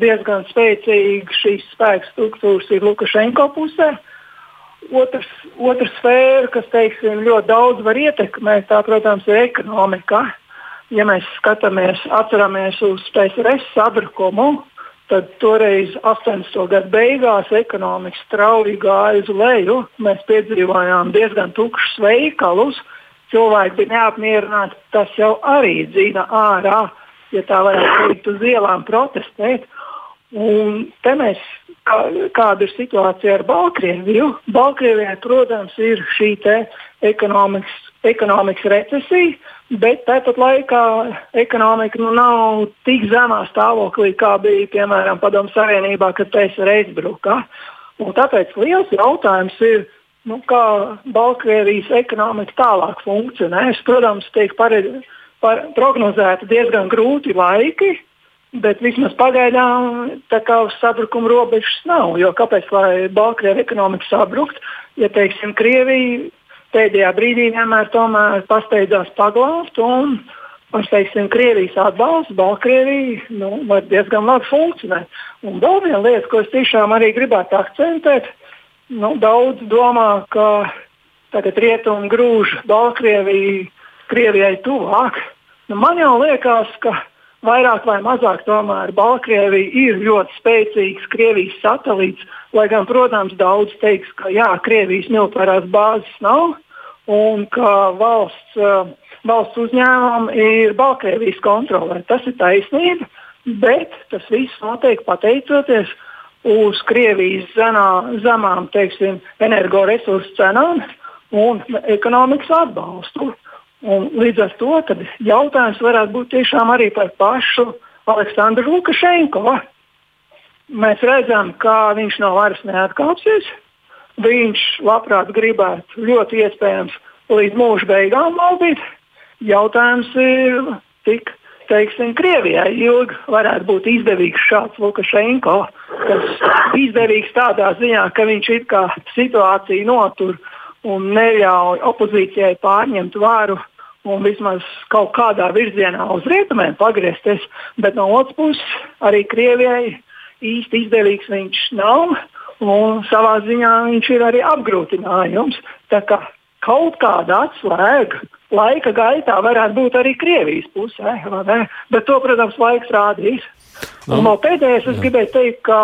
diezgan spēcīgi šīs spēku struktūras ir Lukašenko pusē. Otrs, otrs sfēra, kas teiksim, ļoti daudz var ietekmēt, tā, protams, ir ekonomika. Ja mēs skatāmies, atceramies uz PSRS sabrukumu, tad toreiz 80. gada beigās ekonomika strauji gāja uz leju. Mēs piedzīvojām diezgan tukšus veikalus, cilvēki bija neapmierināti. Tas jau arī dzina ārā, ja tā varētu teikt, uz ielām protestēt. Un te mēs, kā, kāda ir situācija ar Baltkrieviju? Baltkrievijai, protams, ir šī ekonomikas, ekonomikas recesija, bet tāpat laikā ekonomika nu, nav tik zemā stāvoklī, kā bija piemēram Padomu Savienībā, kad PSR izbruka. Un tāpēc liels jautājums ir, nu, kā Baltkrievijas ekonomika tālāk funkcionēs. Protams, tiek paredz, par, prognozēti diezgan grūti laiki. Bet vismaz pagaidām tā kā uz sabrukuma robežas nav. Jo kāpēc lai Baltkrievija ekonomika sabrukt, ja teiksim, Krievija pēdējā brīdī vienmēr pasteidzās paglābt un ar teiksim, Krievijas atbalstu Baltkrievija nu, var diezgan labi funkcionēt. Un vēl viena lieta, ko es tiešām arī gribētu akcentēt, nu, daudz domā, ka tagad rietumi grūž Baltkrieviju Krievijai tuvāk. Nu, man jau liekas, ka vairāk vai mazāk tomēr Baltkrievija ir ļoti spēcīgs Krievijas satelīts. Lai gan, protams, daudz teiks, ka jā, Krievijas militārās bāzes nav un ka valsts, uh, valsts uzņēmumi ir Baltkrievijas kontrolē. Tas ir taisnība, bet tas viss notiek pateicoties uz Krievijas zenā, zemām teiksim, energoresursu cenām un ekonomikas atbalstu. Un līdz ar to jautājums varētu būt tiešām arī par pašu Aleksandru Lukašenko. Mēs redzam, ka viņš no varas neatkāpsies. Viņš labprāt gribētu ļoti iespējams līdz mūža beigām valdīt. Jautājums ir, cik teiksim, Krievijai ilgi varētu būt izdevīgs šāds Lukašenko, kas izdevīgs tādā ziņā, ka viņš it kā situāciju notur un neļauj opozīcijai pārņemt varu un vismaz kaut kādā virzienā uz rietumiem pagriezties, bet no otras puses arī Krievijai īsti izdevīgs viņš nav. Un savā ziņā viņš ir arī apgrūtinājums. Tā kā kaut kāda atslēga laika gaitā varētu būt arī Krievijas pusē, bet to, protams, laiks rādīs. Nu, un no pēdējais es gribēju teikt, ka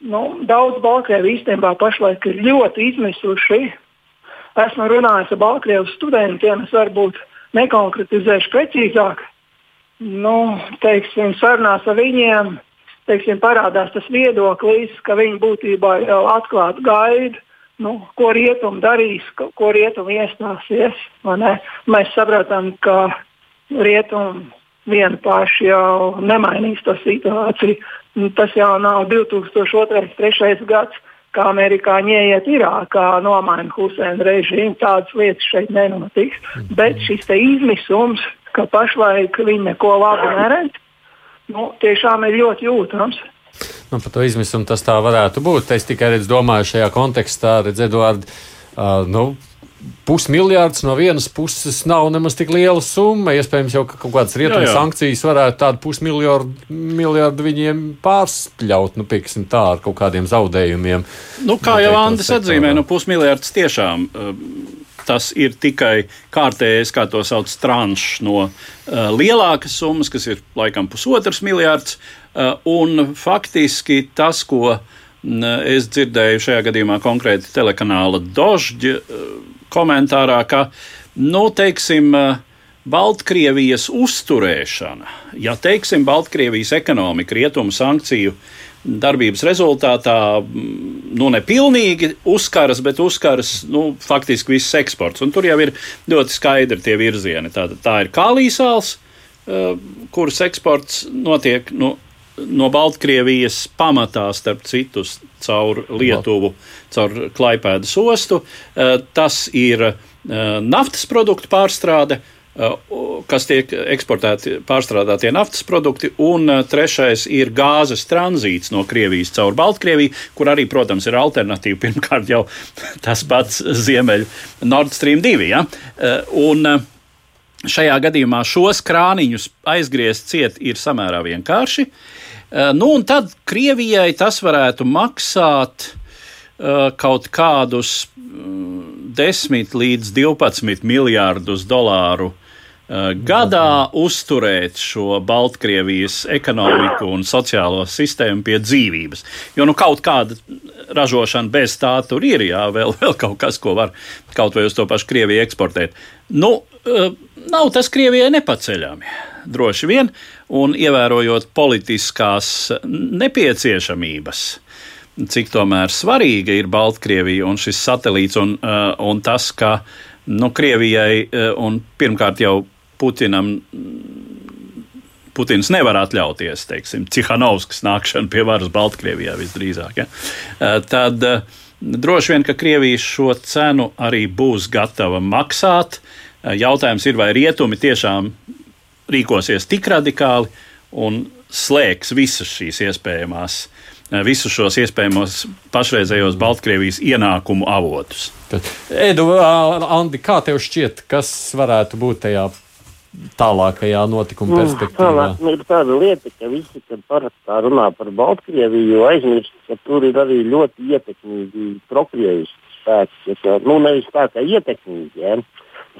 nu, daudz Baltkrievi īstenībā pašlaik ir ļoti izmisuši esmu runājis ar Baltkrievijas studentiem, es varbūt nekonkretizēšu precīzāk. Nu, teiksim, sarunās ar viņiem teiksim, parādās tas viedoklis, ka viņi būtībā jau atklāti gaida, nu, ko rietumi darīs, ko, ko rietumi iestāsies. Mēs saprotam, ka rietumi vieni paši jau nemainīs to situāciju. Nu, tas jau nav 2002. un 2003. gads kā amerikāņi ieiet Irākā, nomaina Huseina režīmu. Tādas lietas šeit nenotiks. Bet šis izmisums, ka pašlaik viņi neko labu neredz, nu, tiešām ir ļoti jūtams. Nu, par to izmisumu tas tā varētu būt. Es tikai redzu, domāju, šajā kontekstā, redz, Eduard, uh, nu, pusmiljards no vienas puses nav nemaz tik liela summa. Iespējams, jau ka kaut kādas rietumu sankcijas varētu tādu pusmiljardu viņiem pārspļaut, nu, pieksim tā, ar kaut kādiem zaudējumiem. Nu, kā jau Andris atzīmē, nu, pusmiljards tiešām. Tas ir tikai kārtējais, kā to sauc, tranšs no uh, lielākas summas, kas ir laikam pusotrs miljards. Uh, un faktiski tas, ko uh, es dzirdēju šajā gadījumā konkrēti telekanāla Dožģa komentārā, ka, nu, teiksim, Baltkrievijas uzturēšana, ja teiksim, Baltkrievijas ekonomika rietumu sankciju darbības rezultātā, nu, nepilnīgi uzkaras, bet uzkaras nu, faktiski viss eksports. Un tur jau ir ļoti skaidri tie virzieni. Tā, tā ir kālīsāls, kuras eksports notiek nu, no Baltkrievijas pamatā, starp citu, caur Lietuvu, caur Klaipēdas ostu. Eh, tas ir eh, naftas produktu pārstrāde eh, kas tiek eksportēti pārstrādātie naftas produkti, un trešais ir gāzes tranzīts no Krievijas caur Baltkrieviju, kur arī, protams, ir alternatīva. Pirmkārt, jau tas pats Ziemeļu Nord Stream 2. Ja? Un šajā gadījumā šos krāniņus aizgriezt ciet ir samērā vienkārši. Eh, nu, un tad Krievijai tas varētu maksāt kaut kādus uh, 10 līdz 12 miljārdus dolāru uh, gadā uzturēt šo Baltkrievijas ekonomiku un sociālo sistēmu pie dzīvības. Jo nu, kaut kāda ražošana bez tā tur ir, jā, vēl, vēl kaut kas, ko var kaut vai uz to pašu Krieviju eksportēt. Nu, nav tas Krievijai nepaceļami, droši vien. Un ievērojot politiskās nepieciešamības. Cik tomēr svarīga ir Baltkrievija un šis satelīts, un, uh, un tas, ka nu, Krievijai un pirmkārt jau Putinam Putins nevar atļauties, teiksim, Cihanovskas nākšanu pie varas Baltkrievijā visdrīzāk. Ja? Uh, tad droši vien, ka Krievija šo cenu arī būs gatava maksāt. Jautājums ir, vai rietumi tiešām rīkosies tik radikāli un slēgs visas šīs iespējamās, eh, visus šos iespējamos pašreizējos Baltkrievijas ienākumu avotus. Edu, Andi, kā tev šķiet, kas varētu būt tajā tālākajā notikuma nu, perspektīvā? Mm, ir tāda lieta, ka visi, kad parasti runā par Baltkrieviju, aizmirst, ka tur ir arī ļoti ietekmīgi prokrieviski spēki. Nu, nevis tā kā ietekmīgi, ja?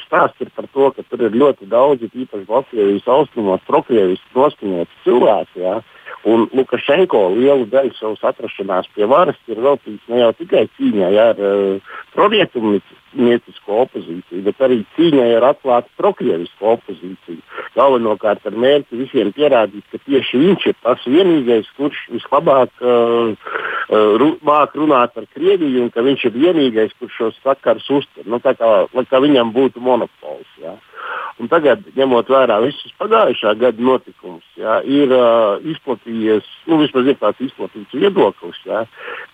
stāsts ir par to, ka tur ir ļoti daudzi, īpaši Baltkrievijas austrumos, prokrieviski noskaņoti cilvēki. Ja? Un Lukašenko lielu daļu savas atrašanās pie varas ir veltījis ne jau tikai cīņai ar uh, prorietumniecisko opozīciju, bet arī cīņai ar atklātu prokrievisku opozīciju. Galvenokārt ar mērķi visiem pierādīt, ka tieši viņš ir tas vienīgais, kurš vislabāk uh, uh, māk runāt par Krieviju un ka viņš ir vienīgais, kurš šos sakarus uztver. Nu, tā kā, kā viņam būtu monopols. Ja. Un tagad, ņemot vērā visus pagājušā gada notikumus, jā, ir uh, izplatījies, nu, vismaz ir tāds izplatīts viedoklis, jā,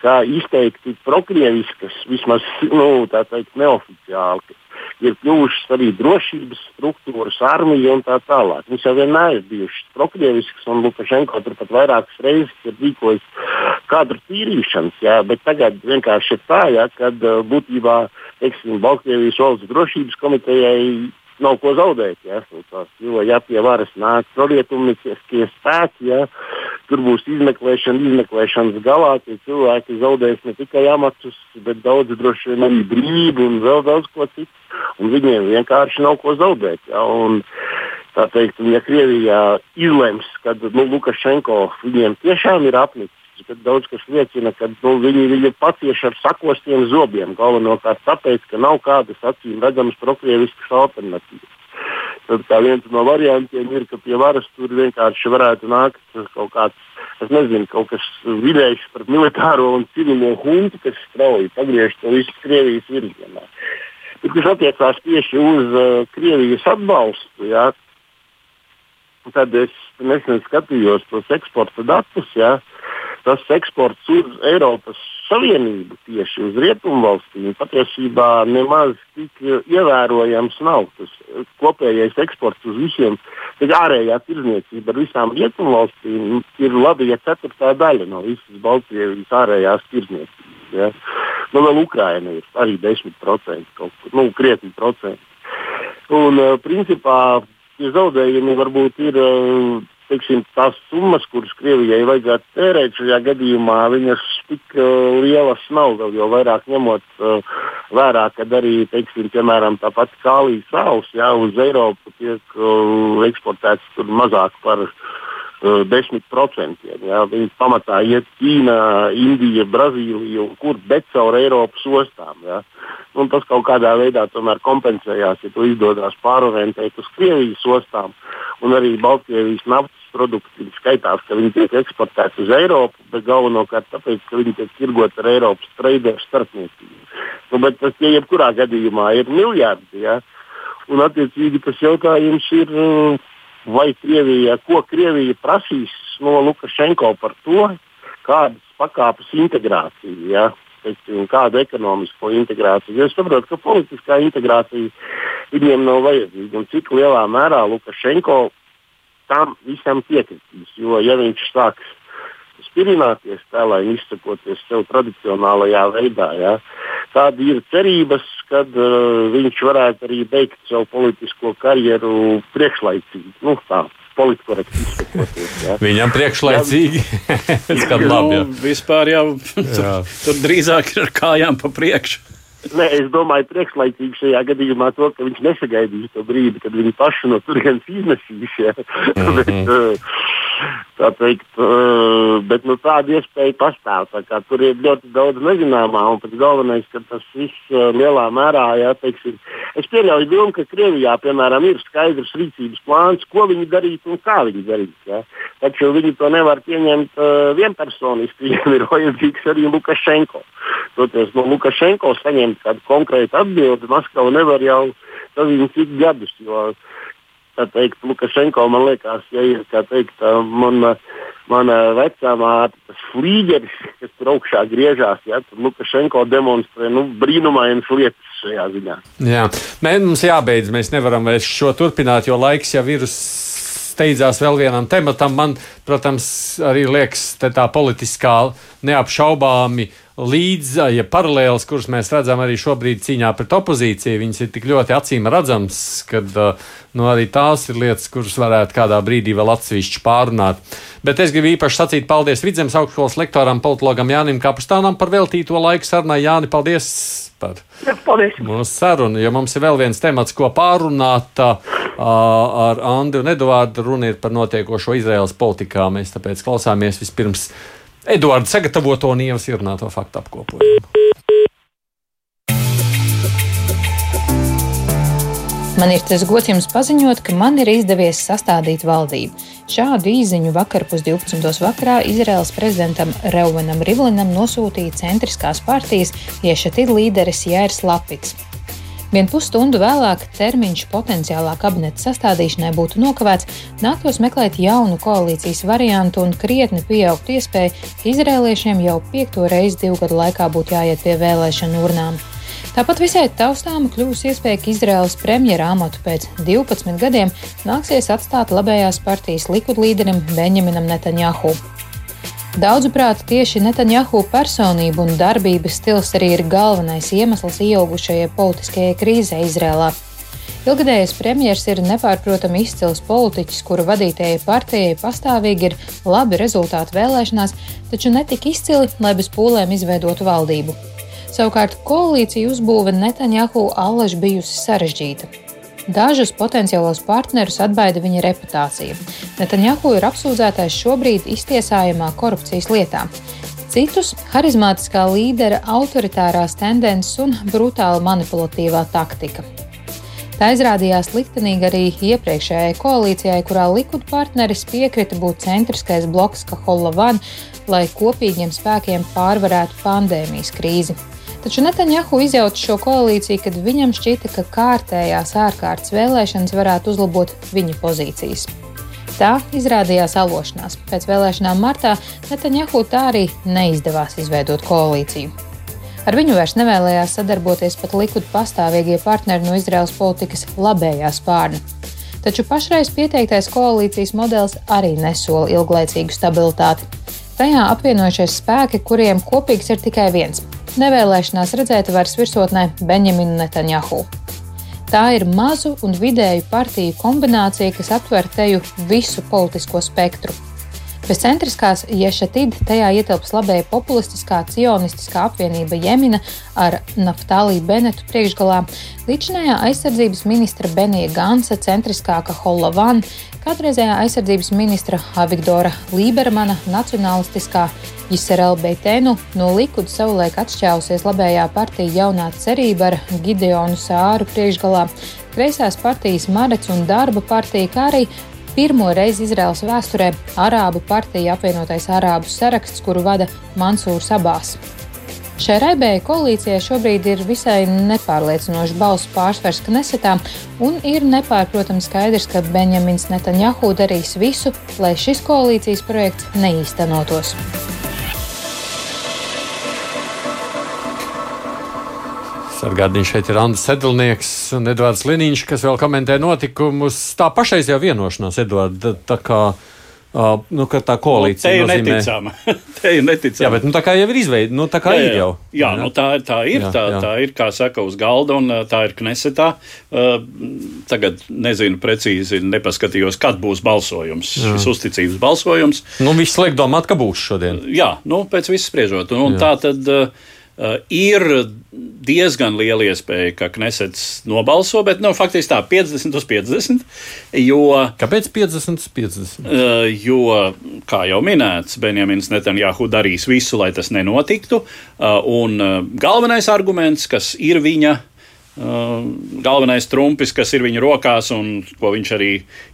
kā izteikti prokrieviskas, vismaz nu, tā teikt, neoficiāli. Ir kļuvušas arī drošības struktūras, armija un tā tālāk. Viņas jau vienmēr ir bijušas prokrieviskas, un Lukašenko turpat vairākas reizes ir rīkojis kadru tīrīšanas, jā, bet tagad vienkārši ir tā, jā, kad būtībā teiksim, Baltkrievijas valsts drošības komitejai nav ko zaudēt. Ja, tās, jo, ja pie varas nāk prorietumiskie spēki, ja, tur būs izmeklēšana, izmeklēšanas galā, tie cilvēki zaudēs ne tikai amatus, bet daudz droši vien arī brīvību un vēl daudz ko citu. Un viņiem vienkārši nav ko zaudēt. Ja, un, tā teikt, ja Krievijā izlems, ka nu, Lukašenko viņiem tiešām ir apnicis kad daudz kas liecina, ka nu, viņi, viņi pacieš ar sakostiem zobiem. Galvenokārt tāpēc, ka nav kādas acīm redzamas prokrieviskas alternatīvas. Tad viens no variantiem ir, ka pie varas tur vienkārši varētu nākt kaut kāds, es nezinu, kaut kas vidējs par militāro un civilo huntu, kas strauji pagriež to visu Krievijas virzienā. Kas attiecās tieši uz uh, Krievijas atbalstu, jā, tad es nesen skatījos tos eksporta datus. Jā, uh, tas eksports uz Eiropas Savienību tieši uz rietumvalstīm patiesībā nemaz tik ievērojams nav. Tas kopējais eksports uz visiem, tad ārējā tirdzniecība ar visām rietumvalstīm ir labi, ja ceturtā daļa no visas Baltkrievijas ārējās tirdzniecības. Ja. Nu, vēl Ukraina ir arī 10%, kaut kur, nu, krietni procenti. Un, uh, principā, tie zaudējumi varbūt ir teiksim, tās summas, kuras Krievijai vajadzētu tērēt šajā gadījumā, viņas tik uh, lielas nav. Jo vairāk ņemot uh, vērā, ka arī teiksim, piemēram, tā pati kālijas sāls jā, uz Eiropu tiek uh, eksportēts mazāk par uh, 10%. Jā. Viņi pamatā iet Ķīna, Indija, Brazīlija un kur, bet caur Eiropas ostām. Jā. Un tas kaut kādā veidā kompensējās, ja to izdodas pārorientēt uz Krievijas ostām. Un arī Baltkrievijas naftas produkti skaitās, ka viņi tiek eksportēti uz Eiropu, bet galvenokārt tāpēc, ka viņi tiek tirgoti ar Eiropas traderu starpniecību. Nu, bet tas, ja jebkurā gadījumā ir miljardi, ja, un attiecīgi tas jautājums ir vai Krievija, ko Krievija prasīs no Lukašenko par to, kādas pakāpes integrācija, ja, teiksim, kādu ekonomisko integrāciju. Es saprotu, ka politiskā integrācija viņiem nav vajadzīga un cik lielā mērā Lukašenko tam visam piekritīs. Jo, ja viņš sāks spirināties lai izsakoties sev tradicionālajā veidā, ja, tad ir cerības, ka uh, viņš varētu arī beigt savu politisko karjeru priekšlaicīgi. Nu, tā. Ja. Viņam priekšlaicīgi. Tas kā labi. Ja. Nu, vispār jau tur, tur drīzāk ir ar kājām pa priekšu. Nē, es domāju, priekšlaicīgi šajā gadījumā to, ka viņš nesagaidīs to brīdi, kad viņi paši no turienes iznesīs. Ja. Mm -hmm. bet, uh, tā teikt, uh, bet nu, tāda iespēja pastāv. Tā tur ir ļoti daudz nezināmā, un pats galvenais, ka tas viss uh, lielā mērā, ja, teiksim, es pieļauju domu, ka Krievijā, piemēram, ir skaidrs rīcības plāns, ko viņi darīs un kā viņi darīs. Ja. Taču viņi to nevar pieņemt uh, vienpersoniski, viņiem ir vajadzīgs arī Lukašenko. Toties no Lukašenko saņemt kādu konkrētu atbildi, Maskava nevar jau nezinu, cik gadus. Jo, tā teikt, Lukašenko man liekas, ja ir teikt, mana, mana vecā māte, tas flīģeris, kas tur augšā griežās, ja, tad Lukašenko demonstrē nu, brīnumainas lietas šajā ziņā. Jā, Mē, mums jābeidz, mēs nevaram vairs šo turpināt, jo laiks jau ir steidzās vēl vienam tematam. Man, protams, arī liekas, tā politiskā neapšaubāmi uh, līdz, ja paralēlis, kuras mēs redzam arī šobrīd cīņā pret opozīciju, viņas ir tik ļoti acīm redzams, ka nu, arī tās ir lietas, kuras varētu kādā brīdī vēl atsevišķi pārunāt. Bet es gribu īpaši sacīt paldies Vidzemes augstskolas lektoram, politologam Jānim Kapustānam par veltīto laiku sarunai. Jāni, paldies! Par paldies! Mūsu sarunu, jo mums ir vēl viens temats, ko pārunāt uh, ar Andru un Eduārdu. Runa ir par notiekošo Izraels politikā. Mēs tāpēc klausāmies vispirms Eduards sagatavoto un ievas ierunāto faktu apkopojumu. Man ir tas gods jums paziņot, ka man ir izdevies sastādīt valdību. Šādu īziņu vakar pus 12. vakarā Izraels prezidentam Reuvenam Rivlinam nosūtīja centriskās partijas iešatid līderis Jērs Lapits. Vien pusstundu vēlāk termiņš potenciālā kabineta sastādīšanai būtu nokavēts, nāktos meklēt jaunu koalīcijas variantu un krietni pieaugt iespēju, izrēliešiem jau piekto reizi divu gadu laikā būtu jāiet pie vēlēšanu urnām. Tāpat visai taustāma kļūs iespēja, ka Izraels premjera amatu pēc 12 gadiem nāksies atstāt labējās partijas likud līderim Benjaminam Netanjahu. Daudzuprāt, tieši Netanjahu personība un darbības stils arī ir galvenais iemesls ieaugušajai politiskajai krīzē Izrēlā. Ilgadējais premjerministrs ir nepārprotami izcils politiķis, kura vadītajai partijai pastāvīgi ir labi rezultāti vēlēšanās, taču netik izcili, lai bez pūlēm izveidotu valdību. Savukārt koalīcija uzbūve Netanjahu allaž bijusi sarežģīta. Dažus potenciālos partnerus atbaida viņa reputācija. Netanjahu ir apsūdzētais šobrīd iztiesājumā korupcijas lietā. Citus - harizmātiskā līdera autoritārās tendences un brutāla manipulatīvā taktika. Tā izrādījās liktenīga arī iepriekšējai koalīcijai, kurā Likud partneris piekrita būt centriskais bloks Kaholavan, lai kopīgiem spēkiem pārvarētu pandēmijas krīzi. Taču Netanjahu izjauca šo koalīciju, kad viņam šķita, ka kārtējās ārkārtas vēlēšanas varētu uzlabot viņa pozīcijas. Tā izrādījās alošanās. Pēc vēlēšanām martā Netanjahu tā arī neizdevās izveidot koalīciju. Ar viņu vairs nevēlējās sadarboties pat likud pastāvīgie partneri no Izraels politikas labējā spārna. Taču pašreiz pieteiktais koalīcijas modelis arī nesola ilglaicīgu stabilitāti. Tajā apvienojušies spēki, kuriem kopīgs ir tikai viens nevēlēšanās redzēt vairs virsotnē Benjaminu Netanjahu. Tā ir mazu un vidēju partiju kombinācija, kas aptver teju visu politisko spektru Bez centriskās Ješatid tajā ietilps labēja populistiskā cionistiskā apvienība Jemina ar Naftālī Benetu priekšgalā, līdzinājā aizsardzības ministra Benija Gansa centriskāka Holavan, kādreizējā aizsardzības ministra Avigdora Lībermana nacionālistiskā Jiserel Beitenu no Likuda savulaik atšķēlusies labējā partija jaunā cerība ar Gideonu Sāru priekšgalā, kreisās partijas Marets un Darba partija, kā arī Pirmo reizi Izraels vēsturē Arābu partija apvienotais Arābu saraksts, kuru vada Mansūrs Abās. Šai raibējai koalīcijai šobrīd ir visai nepārliecinošs balsu pārsvars Knesetā, un ir nepārprotami skaidrs, ka Benjamins Netanjahu darīs visu, lai šis koalīcijas projekts neīstenotos. Atgādījums šeit ir Andris Sedlnieks un Edvards Liniņš, kas vēl komentē notikumus. Tā pašreizējā vienošanās, Edvards, tā kā. Uh, nu, tā koalīcija nu, te ir nozīmē... neticama. te ir neticama. Jā, bet nu, tā kā jau ir izveidota, nu, tā kā jā, jā. ir jau. Jā, jā. Nu, tā, tā ir. Jā, tā, jā. tā ir, kā saka, uz galda, un tā ir Knesetā. Uh, tagad nezinu precīzi, nepaskatījos, kad būs balsojums, jā. šis uzticības balsojums. Nu, viss liek domāt, ka būs šodien. Jā, nu, pēc viss spriežot. Un, un tā tad. Uh, Uh, ir diezgan liela iespēja, ka Knesets nobalso, bet nu, faktiski tā 50 uz 50. Jo, Kāpēc 50 uz 50? Uh, jo, kā jau minēts, Benjamins Netanjahu darīs visu, lai tas nenotiktu. Uh, un uh, galvenais arguments, kas ir viņa Uh, galvenais trumpis, kas ir viņa rokās un ko viņš arī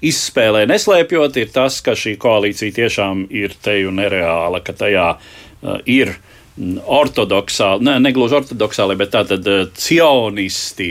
izspēlē, neslēpjot, ir tas, ka šī koalīcija tiešām ir te un nereāla, ka tajā uh, ir uh, ortodoksāli, ne, ne gluži ortodoksāli, bet tātad eh, cionisti,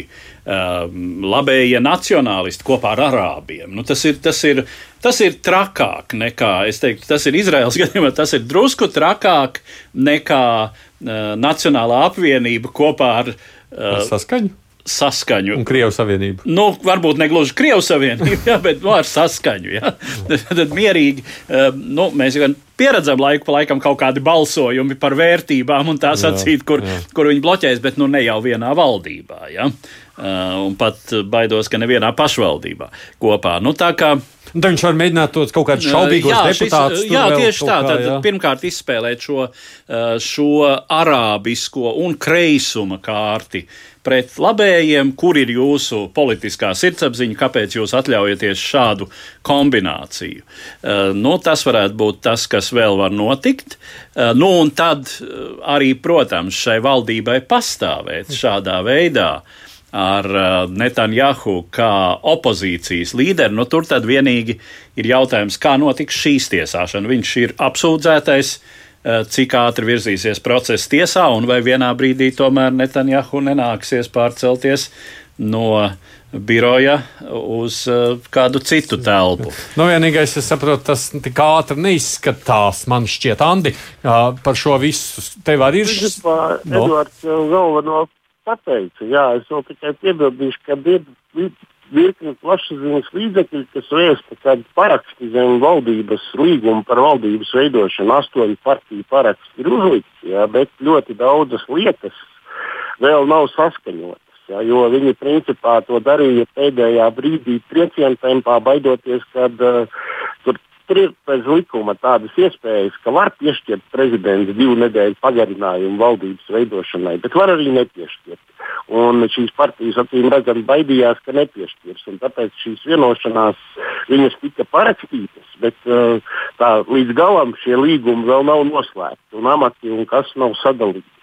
um, labējie nacionālisti kopā ar arābiem. Nu, tas, ir, tas, ir, tas ir trakāk nekā, es teiktu, tas ir Izraels gadījumā, tas ir drusku trakāk nekā uh, Nacionālā apvienība kopā ar uh, saskaņu saskaņu. Un Krievijas Savienību. Nu, varbūt ne gluži Krievijas Savienību, jā, bet nu, ar saskaņu. Jā. Tad, tad mierīgi, um, nu, mēs gan pieredzam laiku pa laikam kaut kādi balsojumi par vērtībām un tā sacīt, kur, jā. kur viņi bloķēs, bet nu ne jau vienā valdībā. Jā. Uh, un pat baidos, ka nevienā pašvaldībā kopā. Nu, tā kā tad viņš var mēģināt tos kaut kādus šaubīgus jā, deputātus. Šis, jā, tieši tā. Kā, tad, jā. Pirmkārt, izspēlēt šo, šo arābisko un kreisuma kārti pret labējiem, kur ir jūsu politiskā sirdsapziņa, kāpēc jūs atļaujaties šādu kombināciju. Uh, nu, tas varētu būt tas, kas vēl var notikt. Uh, nu, un tad arī, protams, šai valdībai pastāvēt šādā veidā. Ar uh, Netanjahu kā opozīcijas līderi, nu tur tad vienīgi ir jautājums, kā notiks šīs tiesāšana. Viņš ir apsūdzētais, uh, cik ātri virzīsies process tiesā, un vai vienā brīdī tomēr Netanjahu nenāksies pārcelties no biroja uz uh, kādu citu telpu. Nu, vienīgais, es saprotu, tas tik ātri neizskatās. Man šķiet, Andi, uh, par šo visu tev arī ir. No? Edvards galveno pateica. Jā, es vēl tikai piebildīšu, ka ir virkni plašsaziņas līdzekļi, kas vēsta, ka paraksti zem valdības līguma par valdības veidošanu astoņu partiju paraksti ir uzlikti, jā, bet ļoti daudzas lietas vēl nav saskaņotas. Ja, jo viņi principā to darīja pēdējā brīdī, trieciena tempā, baidoties, ka uh, tur Tur ir pēc likuma tādas iespējas, ka var piešķirt prezidents divu nedēļu pagarinājumu valdības veidošanai, bet var arī nepiešķirt. Un šīs partijas acīm redzami baidījās, ka nepiešķirs. Tāpēc šīs vienošanās tika parakstītas, bet uh, tā, līdz galam šie līgumi vēl nav noslēgti un amati un kas nav sadalīti.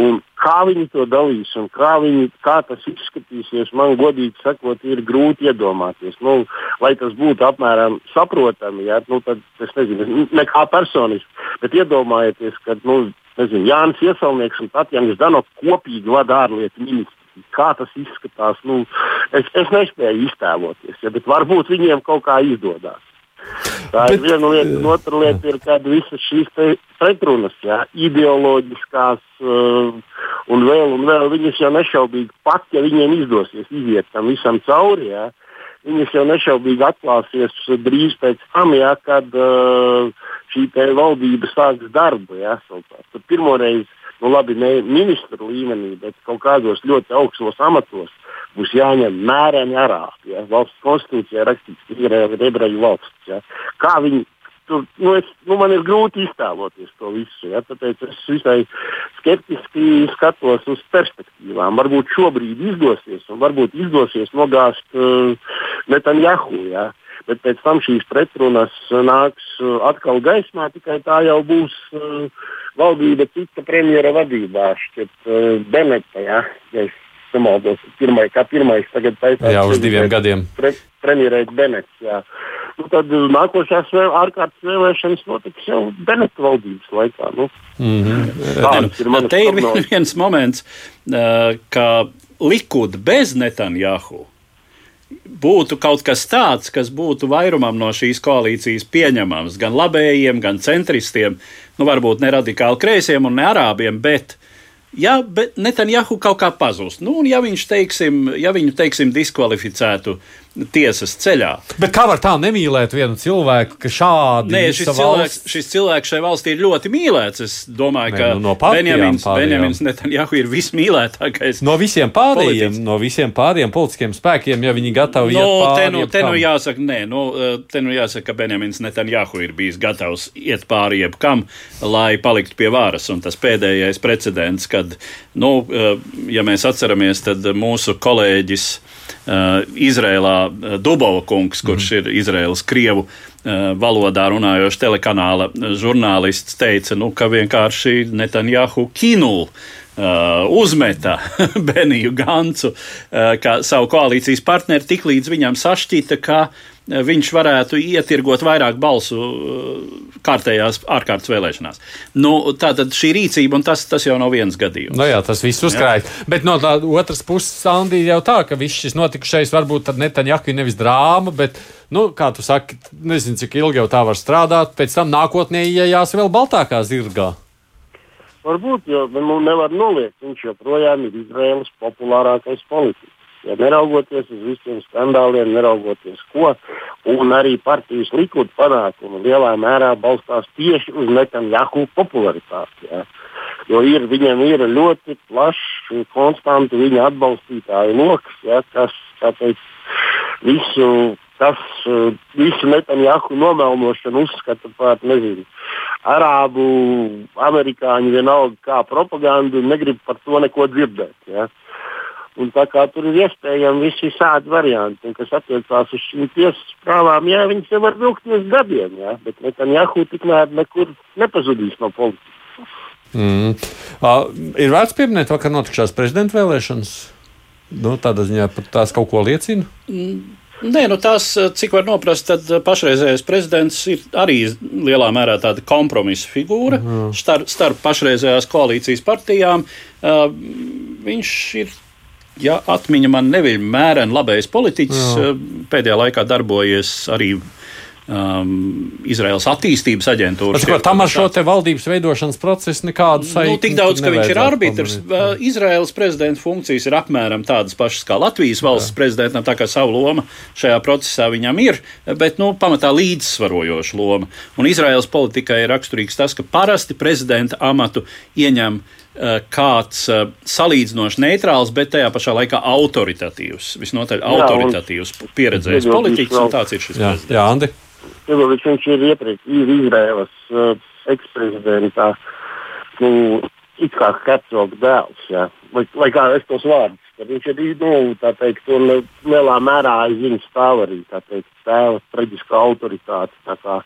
Un kā viņi to dalīs un kā, viņi, kā tas izskatīsies, man godīgi sakot, ir grūti iedomāties. Nu, lai tas būtu apmēram saprotami, ja, nu, tad es nezinu, nekā personiski, bet iedomājieties, ka nu, nezinu, Jānis Iesalnieks un Tatjana Zdano kopīgi vada ārlietu ministru. Kā tas izskatās, nu, es, es nespēju iztēloties, ja, bet varbūt viņiem kaut kā izdodas. Tā ir Bet, viena lieta, un otra lieta ir, kad visas šīs pretrunas, jā, ideoloģiskās uh, un vēl, un vēl, viņas jau nešaubīgi pat, ja viņiem izdosies iziet tam visam cauri, jā, viņas jau nešaubīgi atklāsies drīz pēc tam, jā, kad uh, šī valdība sāks darbu. Jā, pirmoreiz nu labi, ne ministru līmenī, bet kaut kādos ļoti augstos amatos būs jāņem mēreni arābi. Ja? Valsts konstitūcijā rakstīts, ka Izraela ir ebreju valsts. Ja? Kā viņi tur, nu, es, nu, man ir grūti iztēloties to visu. Ja? Tāpēc es visai skeptiski skatos uz perspektīvām. Varbūt šobrīd izdosies, un varbūt izdosies nogāzt uh, Netanjahu. Ja? Bet pēc tam šīs pretrunas nāks uh, atkal gaismā, tikai tā jau būs uh, valdība cita premjera vadībā, šķiet, uh, Beneta. Ja? Ja es nemaldos, pirmai, kā pirmais tagad taisās. Jā, uz diviem gadiem. Pre, premjerēs Benets. Jā. Nu, tad nākošās vēl, ārkārtas vēlēšanas notiks jau Beneta valdības laikā. Nu, mm -hmm. ir mans Te ir prognozes. viens moments, uh, ka Likud bez Netanjahu būtu kaut kas tāds, kas būtu vairumam no šīs koalīcijas pieņemams, gan labējiem, gan centristiem, nu varbūt ne radikāli kreisiem un ne arābiem, bet ja Netanjahu kaut kā pazūst, nu ja viņš, teiksim, ja viņu, teiksim, diskvalificētu tiesas ceļā, Bet kā var tā nemīlēt vienu cilvēku, ka šādi visa šis cilvēks, valsts- šis cilvēks šai valstī ir ļoti mīlēts. Es domāju, Nē, ka nu, no Benjamins. Benjamins Netanjahu ir vismīlētākais. No visiem pārējiem, Politiķis. no visiem pārējiem politiskiem spēkiem, ja viņi gatavi No, iet pāri, te, nu, te nu jāsaka, nē, nu, eh, te nu jāsaka, ka Benjamins Netanjahu ir bijis gatavs iet pāri jebkam, lai paliktu pie varas. Un tas pēdējais precedents, kad, nu, eh, ja mēs atceramies, tad mūsu kolēģis Izrēlā uh, Dubova kungs, kurš ir Izraēlas krievu uh, valodā runājošs telekanāla žurnālists, teica, nu, ka vienkārši Netanjahu kinul. Uh, uzmeta Beniju Gancu uh, kā savu koalīcijas partneri, tiklīdz viņam sašķita, ka uh, viņš varētu ietirgot vairāk balsu uh, kārtējās ārkārtas vēlēšanās. Nu, tātad šī rīcība, un tas, tas jau nav viens gadījums. Nu jā, tas viss uzkrājas. Bet no tā otras puses, Sandī, jau tā, ka viss šis notikušais varbūt tad ir nevis drāma, bet, nu, kā tu saki, nezinu, cik ilgi jau tā var strādāt, pēc tam nākotnē iejās vēl baltākā zirgā. Varbūt, jo nu, nevar noliegt, viņš joprojām ir Izraēlas populārākais politiķis. Ja neraugoties uz visiem skandāliem, neraugoties ko, un arī partijas likud panākumi lielā mērā balstās tieši uz Netanjahu popularitāti. Ja. Jo ir, viņam ir ļoti plašs, konstantu viņa atbalstītāju lokus, ja, kas teikt, visu, kas, eh, visu Netanjahu nomelnošanu uzskata par nezinu, arābu, amerikāņu vienalga kā propagandu negrib par to neko dzirdēt. Ja. Un tā kā tur ir iespējami visi šādi varianti, un kas attiecās uz šīm tiesas prāvām, jā, viņas jau var vilkties gadiem, jā, bet Netanjahu tikmēr nekur nepazudīs no politikas. Mm. Uh, ir vērts pieminēt, vakar notikušās prezidenta vēlēšanas. Nu, tādā ziņā pat tās kaut ko liecina. Nē, nu tās, cik var noprast, tad pašreizējais prezidents ir arī lielā mērā tāda kompromisa figūra Mhm. starp, starp pašreizējās koalīcijas partijām. Uh, viņš ir, ja atmiņa man neviļ, mēreni labējs politiķis, uh, pēdējā laikā darbojies arī um, Izraels attīstības aģentūra. Ko, tam ar šo te valdības veidošanas procesu nekādu saikni. Nu, tik daudz, ka viņš ir arbitrs. pamanīt. Izraels prezidenta funkcijas ir apmēram tādas pašas kā Latvijas valsts Jā. prezidentam, tā kā savu lomu šajā procesā viņam ir, bet nu, pamatā līdzsvarojoša loma. Un Izraels politikai ir raksturīgs tas, ka parasti prezidenta amatu ieņem uh, kāds uh, salīdzinoši neitrāls, bet tajā pašā laikā autoritatīvs, visnotaļ autoritatīvs, pieredzējis politiķis, un tāds ir šis Jā, prezidents. jā Andi. Ilovičs viņš ir iepriekš ir Izraēlas uh, eksprezidentā, nu, it kā Hercoga dēls, jā. Lai, lai kā es tos vārdus, tad viņš ir, nu, tā teikt, un lielā mērā aiz viņa stāv arī, tā teikt, tēva traģiskā autoritāte. Tā kā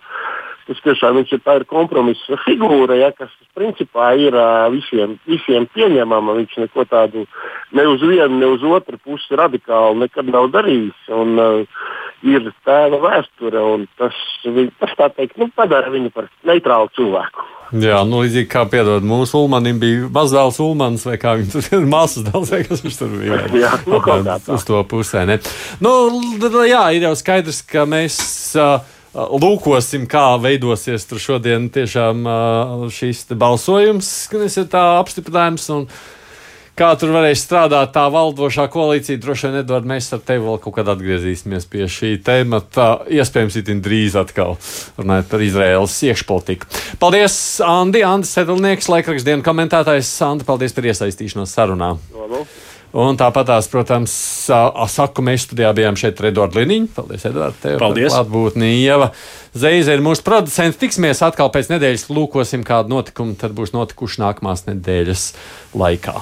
Tas tiešām viņš ir, tā ir kompromisa figūra, ja, kas principā ir uh, visiem, visiem pieņemama. Viņš neko tādu ne uz vienu, ne uz otru pusi radikāli nekad nav darījis. Un, uh, ir tēva vēsture, un tas, vi- tas tā teikt, nu, padara viņu par neitrālu cilvēku. Jā, nu, līdzīgi kā piedod mūsu Ulmanim bija mazdēls Ulmans, vai kā viņš tur ir māsas dēls, vai kas viņš tur bija. Jā, nu, kaut kā tā. Uz to pusē, ne? Nu, jā, ir jau skaidrs, ka mēs. Uh, Lūkosim, kā veidosies tur šodien tiešām uh, šīs balsojums, kas ir tā apstiprinājums. Un, kā tur varēs strādāt tā valdošā koalīcija. Droši vien, Edvard, mēs ar tevi vēl kaut kad atgriezīsimies pie šī temata. Iespējams, itin drīz atkal runājot par Izraēlas iekšpolitiku. Paldies, Andi, Andis Sedlnieks, laikrakstdienas komentētājs. Andi, paldies par iesaistīšanos sarunā. Labu. Un tāpatās, protams, saku, mēs studijā bijām šeit ar Eduardu Liniņu. Paldies, Eduards, tev Paldies. par klātbūtni. Ieva Zeize ir mūsu producents. Tiksimies atkal pēc nedēļas, lūkosim, kādu notikumu tad būs notikuši nākamās nedēļas laikā.